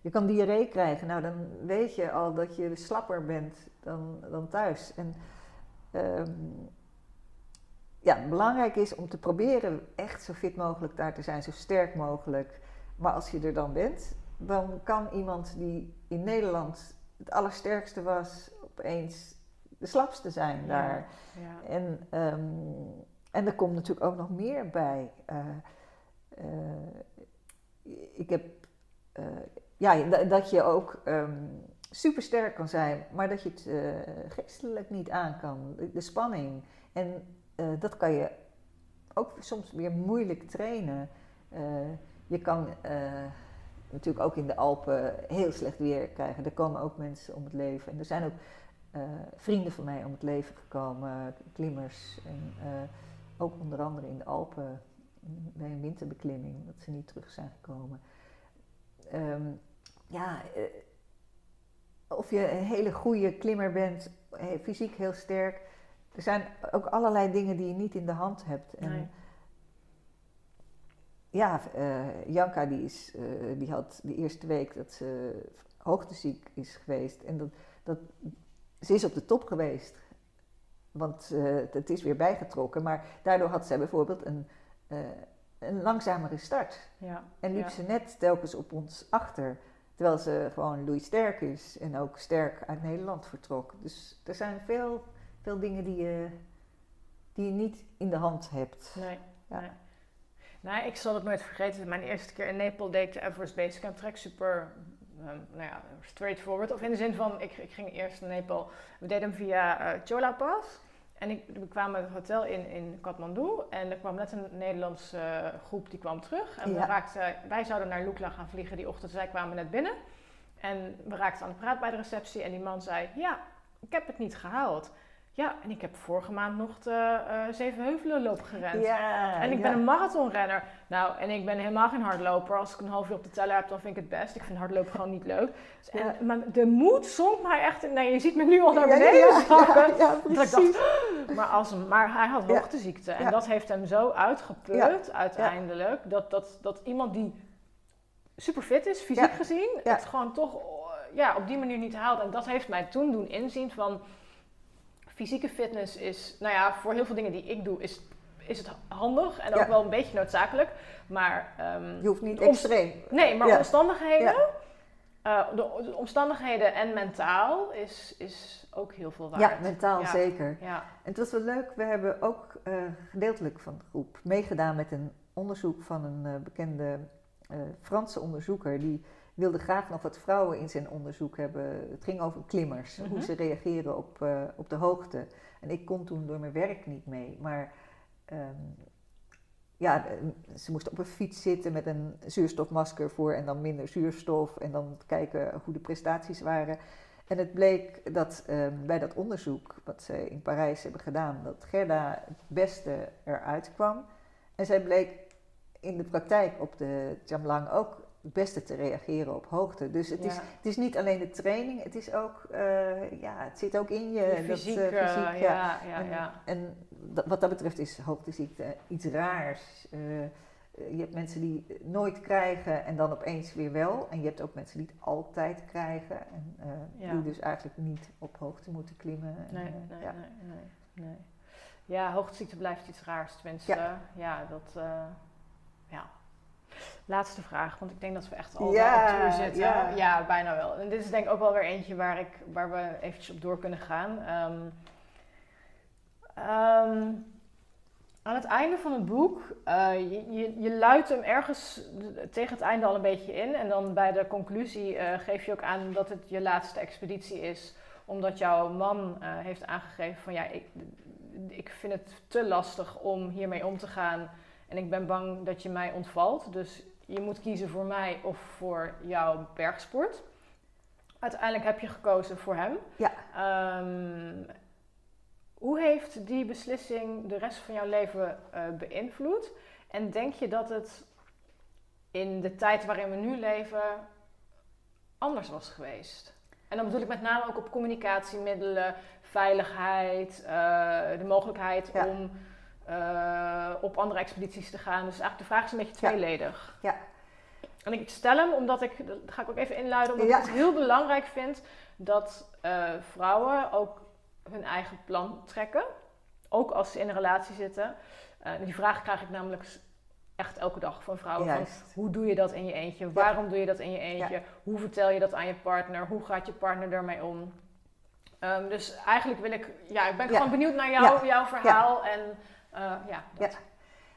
je kan diarree krijgen. Nou, dan weet je al dat je slapper bent dan, dan thuis. En ehm, ja, belangrijk is om te proberen echt zo fit mogelijk daar te zijn, zo sterk mogelijk. Maar als je er dan bent, dan kan iemand die in Nederland het allersterkste was, opeens de slapste zijn daar. ja. En, ehm, en er komt natuurlijk ook nog meer bij. Eh, eh, ik heb, eh, ja, da- dat je ook um, supersterk kan zijn, maar dat je het eh, geestelijk niet aan kan. De, spanning. En eh, dat kan je ook soms weer moeilijk trainen. Eh, je kan natuurlijk ook in de Alpen heel slecht weer krijgen. Er komen ook mensen om het leven. En er zijn ook vrienden van mij om het leven gekomen, klimmers. En ook onder andere in de Alpen mm, bij een winterbeklimming, dat ze niet terug zijn gekomen. Ehm, ja, of je een hele goede klimmer bent, eh, fysiek heel sterk. Er zijn ook allerlei dingen die je niet in de hand hebt. En Nee. ja, eh, Janka die, is, eh, die had de eerste week dat ze hoogteziek is geweest. En dat, dat, ze is op de top geweest. Want eh, het is weer bijgetrokken. Maar daardoor had zij bijvoorbeeld een, een langzamere start. Ja. En liep Ja. ze net telkens op ons achter. Terwijl ze gewoon Louis Sterk is en ook sterk uit Nederland vertrok. Dus er zijn veel, veel dingen die je, die je niet in de hand hebt. Nee, Ja. nee. Nee, ik zal het nooit vergeten. Mijn eerste keer in Nepal deed ik de Everest Base Camp Trek super, ehm, nou ja, straightforward. Of in de zin van, ik, ik ging eerst naar Nepal. We deden hem via eh, Chola Pass. En ik, we kwamen het hotel in, in Kathmandu. En er kwam net een Nederlandse eh, groep die kwam terug. En we Ja. raakten, wij zouden naar Lukla gaan vliegen die ochtend. Zij kwamen net binnen. En we raakten aan de praat bij de receptie. En die man zei, ja, ik heb het niet gehaald. Ja, en ik heb vorige maand nog de eh zeven heuvelen loop gerend. Ja, En ik ben een marathonrenner. Nou, en ik ben helemaal geen hardloper. Als ik een half uur op de teller heb, dan vind ik het best. Ik vind hardlopen gewoon niet leuk. Dus en, maar de moed zonk mij echt... Nee, je ziet me nu al naar beneden ja, zakken. Ja, ja, Dat ik precies. dacht, maar, als maar hij had hoogteziekte. En dat heeft hem zo uitgeput uiteindelijk. Dat, dat, dat iemand die super fit is, fysiek gezien, het gewoon toch oh, ja, op die manier niet haalt. En dat heeft mij toen doen inzien van... Fysieke fitness is, nou ja, voor heel veel dingen die ik doe, is, is het handig en ook wel een beetje noodzakelijk. Maar ehm, Je hoeft niet extreem. Nee, maar omstandigheden. eh, de, de omstandigheden en mentaal is, is ook heel veel waard. Ja, mentaal Ja. zeker. Ja, En het was wel leuk, we hebben ook eh, gedeeltelijk van de groep meegedaan met een onderzoek van een eh, bekende Franse onderzoeker. Die wilde graag nog wat vrouwen in zijn onderzoek hebben. Het ging over klimmers, Mhm. hoe ze reageren op, eh, op de hoogte. En ik kon toen door mijn werk niet mee, maar ehm, ja, ze moesten op een fiets zitten met een zuurstofmasker voor en dan minder zuurstof en dan kijken hoe de prestaties waren. En het bleek dat ehm, bij dat onderzoek wat ze in Parijs hebben gedaan, dat Gerda het beste eruit kwam. En zij bleek in de praktijk op de Jamlang ook het beste te reageren op hoogte. Dus het, is, het is niet alleen de training, het is ook, eh, ja, het zit ook in je. Dat, fysiek, eh, eh, fysiek, ja, ja, en, ja. en dat- wat dat betreft is hoogteziekte iets raars. Eh, je hebt mensen die nooit krijgen en dan opeens weer wel. En je hebt ook mensen die het altijd krijgen. En eh, die dus eigenlijk niet op hoogte moeten klimmen. En, Nee, eh, nee, ja. nee, nee, nee. Ja, hoogteziekte blijft iets raars, tenminste. Ja, dat... eh, ja. Laatste vraag, want ik denk dat we echt al Ja, op tour zitten. ja. Ja. bijna wel. En dit is denk ik ook wel weer eentje waar, ik, waar we eventjes op door kunnen gaan. Ehm, Ehm, aan het einde van het boek, uh, je, je, je luidt hem ergens tegen het einde al een beetje in. En dan bij de conclusie uh, geef je ook aan dat het je laatste expeditie is. Omdat jouw man uh, heeft aangegeven van ja, ik, ik vind het te lastig om hiermee om te gaan. En ik ben bang dat je mij ontvalt. Dus je moet kiezen voor mij of voor jouw bergsport. Uiteindelijk heb je gekozen voor hem. Ja. Um, hoe heeft die beslissing de rest van jouw leven uh, beïnvloed? En denk je dat het in de tijd waarin we nu leven anders was geweest? En dan bedoel ik met name ook op communicatiemiddelen, veiligheid, uh, de mogelijkheid Ja. om uh, op andere expedities te gaan. Dus eigenlijk de vraag is een beetje tweeledig. Ja. En ik stel hem omdat ik, dat ga ik ook even inluiden, omdat Ja. ik het heel belangrijk vind dat uh, vrouwen ook hun eigen plan trekken. Ook als ze in een relatie zitten. Uh, die vraag krijg ik namelijk echt elke dag van vrouwen. Van, hoe doe je dat in je eentje? Waarom doe je dat in je eentje? Hoe vertel je dat aan je partner? Hoe gaat je partner ermee om? Ehm, dus eigenlijk wil ik, ja, ik ben gewoon benieuwd naar jou, jouw verhaal. En ja, dat. Ja.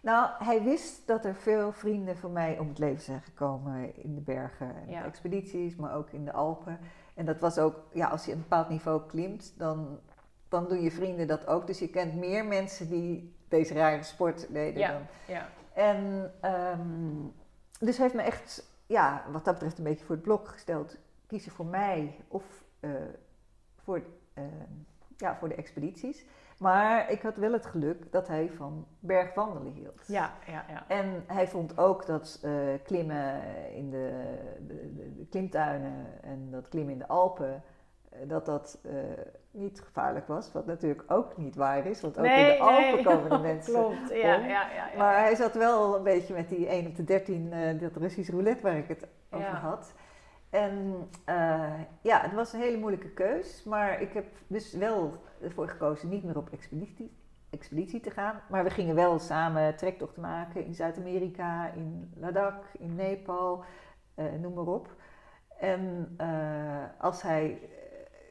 Nou, hij wist dat er veel vrienden van mij om het leven zijn gekomen in de bergen en Ja. expedities, maar ook in de Alpen. En dat was ook, ja, als je een bepaald niveau klimt, dan, dan doen je vrienden dat ook. Dus je kent meer mensen die deze rare sport deden Ja. dan. ja. En ehm, dus heeft me echt, ja, wat dat betreft een beetje voor het blok gesteld. Kiezen voor mij of eh, voor, eh, ja, voor de expedities. Maar ik had wel het geluk dat hij van bergwandelen hield. Ja, ja, ja. En hij vond ook dat eh, klimmen in de, de, de, de klimtuinen en dat klimmen in de Alpen, eh, dat dat eh, niet gevaarlijk was. Wat natuurlijk ook niet waar is, want ook in de Alpen nee. komen de mensen Klopt, ja, ja, ja, ja. maar hij zat wel een beetje met die 1 op de 13, eh dat Russisch roulette waar ik het over had. En eh, ja, het was een hele moeilijke keus. Maar ik heb dus wel ervoor gekozen niet meer op expeditie, expeditie te gaan. Maar we gingen wel samen trektochten maken in Zuid-Amerika, in Ladakh, in Nepal, eh, noem maar op. En eh, als hij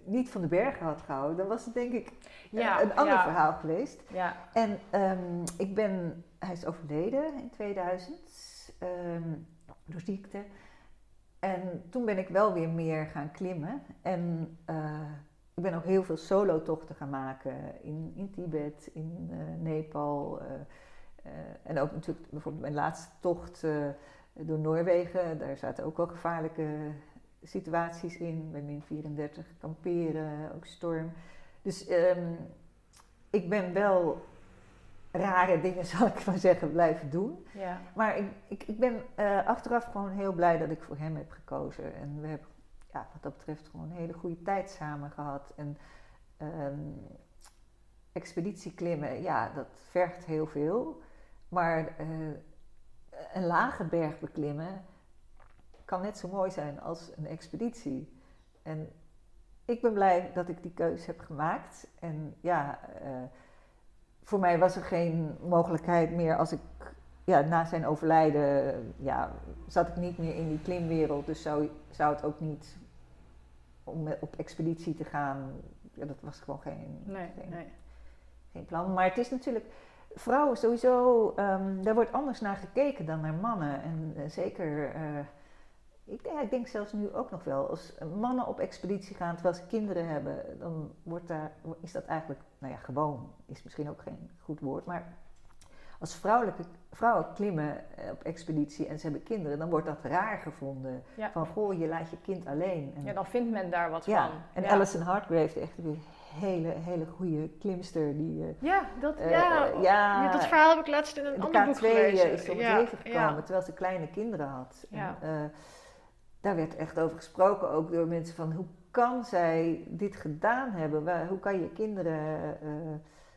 niet van de bergen had gehouden, dan was het denk ik Ja, een ander ja. verhaal geweest. Ja, En ehm, ik ben, hij is overleden in 2000 ehm, door ziekte. En toen ben ik wel weer meer gaan klimmen. En eh, ik ben ook heel veel solo-tochten gaan maken in, in Tibet, in eh, Nepal. eh, en ook natuurlijk bijvoorbeeld mijn laatste tocht door Noorwegen. Daar zaten ook wel gevaarlijke situaties in. Bij min 34 kamperen, ook storm. Dus ehm, ik ben wel rare dingen, zal ik maar zeggen, blijven doen. ja. Maar ik, ik, ik ben eh, achteraf gewoon heel blij dat ik voor hem heb gekozen. En we hebben ja, wat dat betreft gewoon een hele goede tijd samen gehad. En ehm expeditie klimmen, ja, dat vergt heel veel. Maar eh, een lage berg beklimmen kan net zo mooi zijn als een expeditie. En ik ben blij dat ik die keuze heb gemaakt. En ja, eh, voor mij was er geen mogelijkheid meer als ik ja, na zijn overlijden ja, zat ik niet meer in die klimwereld. Dus zou, zou het ook niet om op expeditie te gaan. Ja, dat was gewoon geen, Nee, geen, nee. geen plan. Maar het is natuurlijk, vrouwen sowieso, ehm, daar wordt anders naar gekeken dan naar mannen. En eh, zeker, eh, ik, denk, ik denk zelfs nu ook nog wel, als mannen op expeditie gaan terwijl ze kinderen hebben, dan wordt daar, is dat eigenlijk, nou ja, gewoon is misschien ook geen goed woord, maar als vrouwelijke, vrouwen klimmen eh, op expeditie en ze hebben kinderen, dan wordt dat raar gevonden. Ja. Van, goh, je laat je kind alleen. En, ja, dan vindt men daar wat ja, van. en ja. Alison Hargrave, echt een hele, hele goede klimster, die... eh, Ja, dat, eh, ja, ja, dat verhaal heb ik laatst in een de ander boek K2 gelezen. is op het leven gekomen terwijl ze kleine kinderen had. Ja. En, daar werd echt over gesproken, ook door mensen van hoe kan zij dit gedaan hebben? Waar- hoe kan je kinderen eh,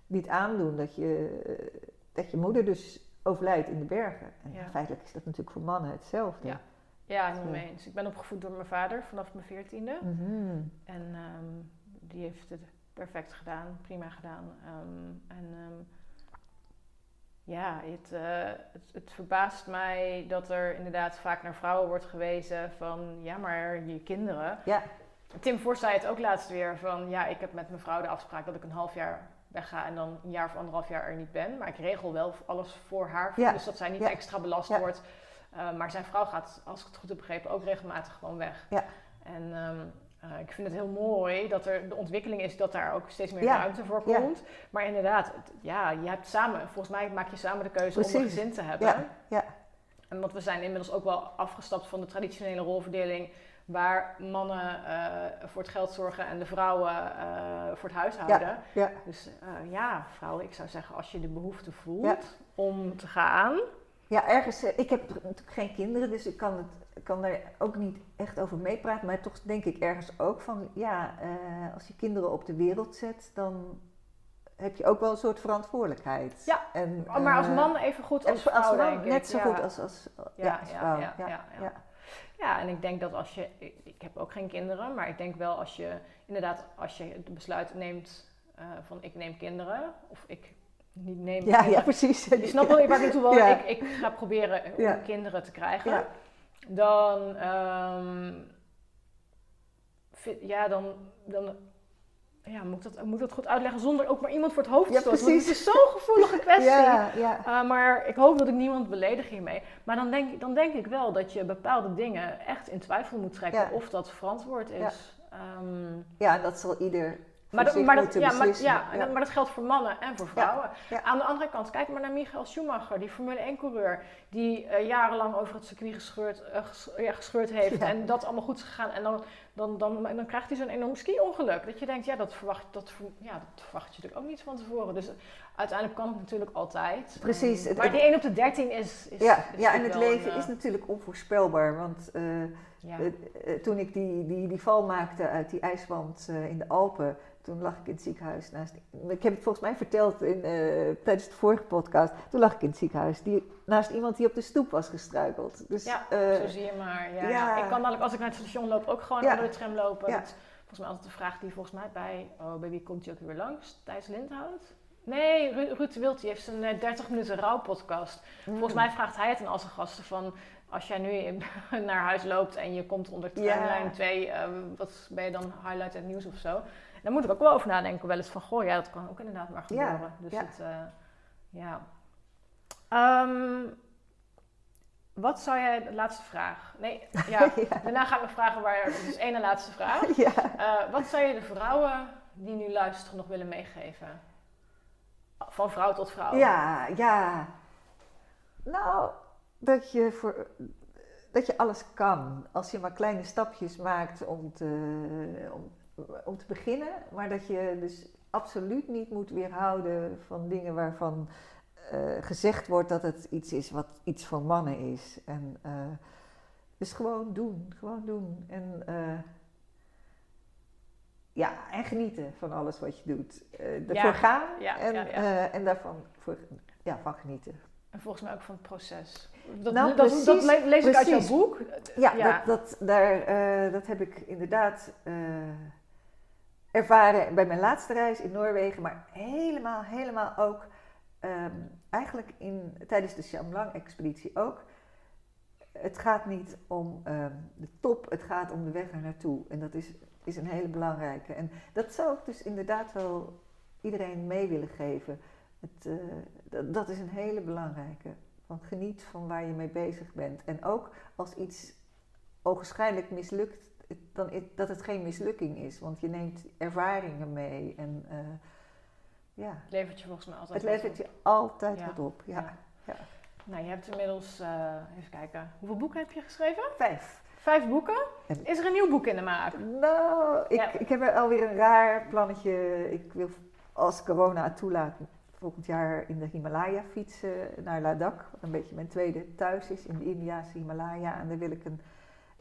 niet aandoen dat je, eh, dat je moeder dus overlijdt in de bergen? En Ja. feitelijk is dat natuurlijk voor mannen hetzelfde. Ja. Ja, helemaal Ja. mee eens. Ik ben opgevoed door mijn vader vanaf mijn veertiende. Mhm. En ehm, die heeft het perfect gedaan, prima gedaan. Ehm, en ehm, ja, het, eh, het, het verbaast mij dat er inderdaad vaak naar vrouwen wordt gewezen van ja, maar je kinderen. Ja. Tim Vos zei het ook laatst weer van ja, ik heb met mijn vrouw de afspraak dat ik een half jaar wegga en dan een jaar of anderhalf jaar er niet ben. Maar ik regel wel alles voor haar, Ja. dus dat zij niet Ja. extra belast Ja. wordt. Eh, maar zijn vrouw gaat, als ik het goed heb begrepen, ook regelmatig gewoon weg. Ja. En ehm, eh, ik vind het heel mooi dat er de ontwikkeling is dat daar ook steeds meer Ja. ruimte voor Ja. komt. Maar inderdaad, het- ja, je hebt samen, volgens mij maak je samen de keuze om een gezin te hebben. Ja, ja. En want we zijn inmiddels ook wel afgestapt van de traditionele rolverdeling. Waar mannen eh, voor het geld zorgen en de vrouwen eh, voor het huishouden. ja. Dus ja, vrouwen, ik zou zeggen, als je de behoefte voelt Ja. om te gaan. Ja, ergens, eh, ik heb natuurlijk geen kinderen, dus ik kan, het, kan daar ook niet echt over meepraten. Maar toch denk ik ergens ook van, ja, eh, als je kinderen op de wereld zet, dan heb je ook wel een soort verantwoordelijkheid. Ja, en, maar als eh, man even goed als vrouw, als man net zo ja. goed als, als, ja, als vrouw. ja, ja, ja. en ik denk dat als je, ik, ik heb ook geen kinderen, maar ik denk wel als je inderdaad, als je het besluit neemt van ik neem kinderen, of ik niet neem Ja, ja, precies. Je snapt wel waar ik naartoe wil. Ja. Ik, ik ga proberen om Ja. kinderen te krijgen. Ja. Dan, ehm, vind- ja, dan, dan ja, moet, ik dat, moet dat goed uitleggen zonder ook maar iemand voor het hoofd te Ja, stoten. Precies. het is zo'n gevoelige kwestie. Ja, ja. Uh, maar ik hoop dat ik niemand beledig hiermee. Maar dan denk, dan denk ik wel dat je bepaalde dingen echt in twijfel moet trekken Ja. of dat verantwoord is. Ehm, ja, dat zal ieder maar, dat, maar, dat, ja, maar, ja, maar dat geldt voor mannen en voor vrouwen. ja. Aan de andere kant, kijk maar naar Michael Schumacher, die Formule 1-coureur, die eh, jarenlang over het circuit gescheurd, eh, ges- ja, gescheurd heeft Ja. en dat allemaal goed is gegaan. En dan, dan, dan, dan krijgt hij zo'n enorm ski-ongeluk. Dat je denkt, ja dat, verwacht, dat, ja, dat verwacht je natuurlijk ook niet van tevoren. Dus uiteindelijk kan het natuurlijk altijd. Precies. Ehm, Het- maar die 1 op de 13 is. is Ja, is ja, en het leven een, eh, is natuurlijk onvoorspelbaar. Want ja. toen ik die, die, die val maakte uit die ijswand in de Alpen, toen lag ik in het ziekenhuis. Naast, ik heb het volgens mij verteld in, tijdens de vorige podcast. Toen lag ik in het ziekenhuis die, naast iemand die op de stoep was gestruikeld. Dus, Ja, eh, Zo zie je maar. Ja. Ik kan namelijk als ik naar het station loop ook gewoon onder de tram lopen. Dat is volgens mij altijd de vraag die volgens mij bij... Oh, bij wie komt hij ook weer langs? Thijs Lindhout? Nee, Ru Ruud Wild die heeft een eh, 30 minuten rouwpodcast. mm. Volgens mij vraagt hij het aan al zijn gasten van... Als jij nu in- naar huis loopt en je komt onder tramlijn 2... ehm, wat ben je dan highlight het nieuws of zo? Dan moet ik ook wel over nadenken. Wel eens van, goh, ja, dat kan ook inderdaad maar gebeuren. Dus het, eh, ja. Ehm, wat zou jij, de laatste vraag. Nee, ja, ja. daarna ga ik nog vragen waar, dus één laatste vraag. ja. Eh, wat zou je de vrouwen die nu luisteren nog willen meegeven? Van vrouw tot vrouw. Ja, ja. Nou, dat je, voor, dat je alles kan. Als je maar kleine stapjes maakt om te, om, om te beginnen. Maar dat je dus absoluut niet moet weerhouden van dingen waarvan eh, gezegd wordt dat het iets is wat iets voor mannen is. En, eh, dus gewoon doen, gewoon doen. En, eh, ja, en genieten van alles wat je doet. Ervoor Ja, gaan ja, en, ja, en daarvan voor, ja, van genieten. En volgens mij ook van het proces. Dat, Nou, dat, dat precies, lees ik uit jouw boek. Ja, Ja. Dat, dat, daar, dat heb ik inderdaad ervaren bij mijn laatste reis in Noorwegen, maar helemaal, helemaal ook ehm, eigenlijk in, tijdens de Chamlang-expeditie ook. Het gaat niet om ehm, de top, het gaat om de weg er naartoe. En dat is, is een hele belangrijke. En dat zou ik dus inderdaad wel iedereen mee willen geven. Het, eh, dat, is een hele belangrijke. Van geniet van waar je mee bezig bent. En ook als iets ogenschijnlijk mislukt, dan dat het geen mislukking is. Want je neemt ervaringen mee. En eh, ja, Het levert je volgens mij altijd het levert op. je altijd Ja. wat op. Ja. Ja. Ja. Nou, je hebt inmiddels, eh, even kijken, hoeveel boeken heb je geschreven? Vijf. Vijf boeken. En- Is er een nieuw boek in de maak? Nou, ik, ik heb er alweer een raar plannetje. Ik wil als corona het toelaat volgend jaar in de Himalaya fietsen naar Ladakh. Wat een beetje mijn tweede thuis is in de Indiase Himalaya. En daar wil ik een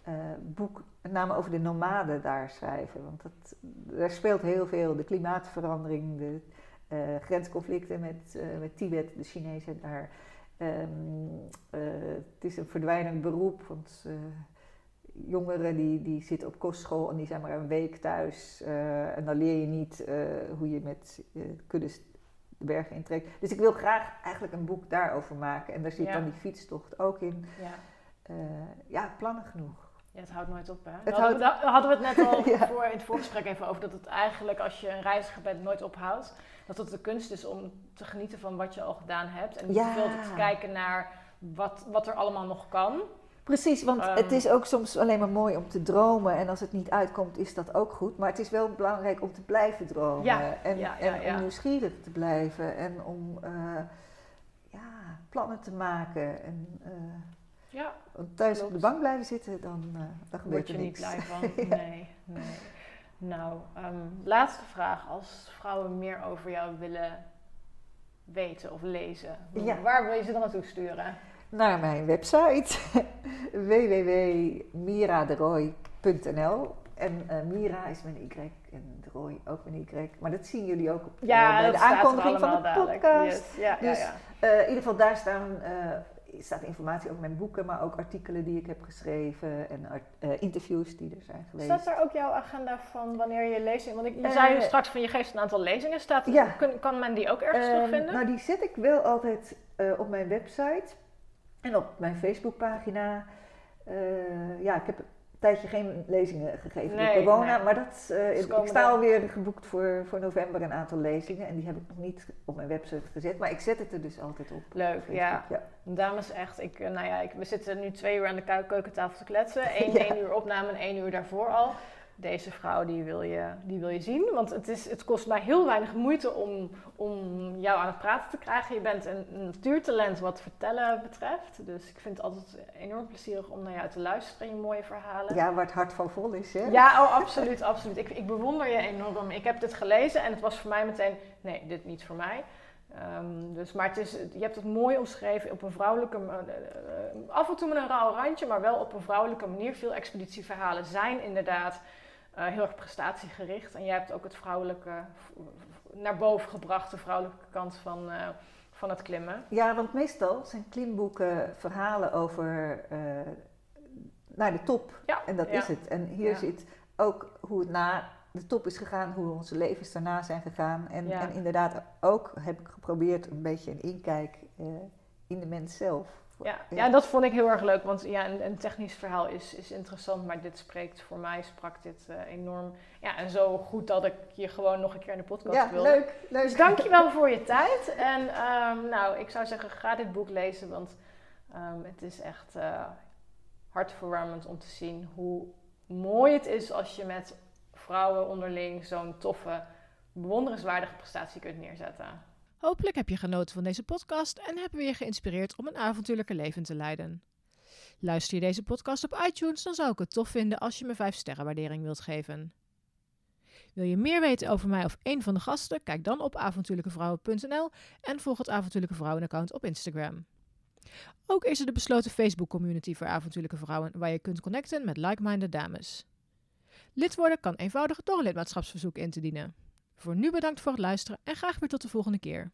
eh, boek met name over de nomaden daar schrijven. Want dat, daar speelt heel veel. De klimaatverandering, de grensconflicten met, eh, met Tibet, de Chinezen daar. Ehm, eh, het is een verdwijnend beroep, want... eh, jongeren die, die zitten op kostschool en die zijn maar een week thuis. eh, en dan leer je niet eh, hoe je met eh, kuddes de bergen intrekt. Dus ik wil graag eigenlijk een boek daarover maken. En daar zit Ja. dan die fietstocht ook in. Ja. Eh, ja, plannen genoeg. Ja, het houdt nooit op, hè? Het hadden, we- hadden we het net al Ja. voor, in het voorgesprek even over dat het eigenlijk als je een reiziger bent nooit ophoudt. Dat het de kunst is om te genieten van wat je al gedaan hebt. En niet Ja. veel te kijken naar wat, wat er allemaal nog kan. Precies, want Ehm. het is ook soms alleen maar mooi om te dromen. En als het niet uitkomt, is dat ook goed. Maar het is wel belangrijk om te blijven dromen. Ja, en ja, ja, en om nieuwsgierig te blijven. En om eh, ja, plannen te maken. En, eh, Ja, want thuis Klopt. op de bank blijven zitten, dan, eh dan gebeurt word je niet blij van. Nee, nee. Nou, ehm, laatste vraag. Als vrouwen meer over jou willen weten of lezen, Ja. waar wil je ze dan naartoe sturen? Naar mijn website www.miraderoy.nl En eh, Mira is een Y en Roy ook een Y. Maar dat zien jullie ook op, eh, Ja, bij dat de aankondiging van de dadelijk. podcast. Yes. Ja, Dus- ja, ja. Eh, in ieder geval, daar staan, eh, staat informatie over mijn boeken, maar ook artikelen die ik heb geschreven en art- eh, interviews die er zijn geweest. Staat er ook jouw agenda van wanneer je lezing... Want ik, je Eh, zei straks van je geeft een aantal lezingen. Staat, Ja. kun- kan men die ook ergens Ehm, terugvinden? Nou, die zet ik wel altijd eh, op mijn website en op mijn Facebookpagina. Ja, ik heb tijdje geen lezingen gegeven Nee, door corona, nee. maar dat, Dus ik sta er- alweer geboekt voor, voor november een aantal lezingen en die heb ik nog niet op mijn website gezet, maar ik zet het er dus altijd op. Leuk, ja. ja. Dames, echt, ik, eh, nou ja, ik, we zitten nu twee uur aan de keu- keukentafel te kletsen. Eén, Ja. één uur opname en één uur daarvoor al. Deze vrouw, die wil je, die wil je zien. Want het, is, het kost mij heel weinig moeite om, om jou aan het praten te krijgen. Je bent een, een natuurtalent wat vertellen betreft. Dus ik vind het altijd enorm plezierig om naar jou te luisteren en je mooie verhalen. ja, waar het hart van vol is, hè? Ja, oh, absoluut, absoluut. Ik, ik bewonder je enorm. Ik heb dit gelezen en het was voor mij meteen, nee, dit niet voor mij. Ehm, dus, maar het is, je hebt het mooi omschreven op een vrouwelijke, eh, af en toe met een rauw randje, maar wel op een vrouwelijke manier. Veel expeditieverhalen zijn inderdaad eh, heel erg prestatiegericht. En jij hebt ook het vrouwelijke naar boven gebracht, de vrouwelijke kant van, eh, van het klimmen. Ja, want meestal zijn klimboeken verhalen over eh, naar de top. Ja, En dat ja. is het. En hier Ja. zit ook hoe het na de top is gegaan, hoe onze levens daarna zijn gegaan. En, en inderdaad ook heb ik geprobeerd een beetje een inkijk in de mens zelf. Ja, ja, dat vond ik heel erg leuk, want ja, een, een technisch verhaal is, is interessant, maar dit spreekt voor mij, sprak dit eh, enorm. Ja, en zo goed dat ik je gewoon nog een keer in de podcast Ja, wilde. leuk, leuk. Dus dankjewel voor je tijd. En ehm, nou, ik zou zeggen, ga dit boek lezen, want ehm, het is echt eh, hartverwarmend om te zien hoe mooi het is als je met vrouwen onderling zo'n toffe, bewonderenswaardige prestatie kunt neerzetten. Hopelijk heb je genoten van deze podcast en hebben we je geïnspireerd om een avontuurlijke leven te leiden. Luister je deze podcast op iTunes, dan zou ik het tof vinden als je me 5 sterren waardering wilt geven. Wil je meer weten over mij of een van de gasten? Kijk dan op avontuurlijkevrouwen.nl en volg het Avontuurlijke Vrouwen account op Instagram. Ook is er de besloten Facebook community voor avontuurlijke vrouwen waar je kunt connecten met like-minded dames. Lid worden kan eenvoudig door een lidmaatschapsverzoek in te dienen. Voor nu bedankt voor het luisteren en graag weer tot de volgende keer.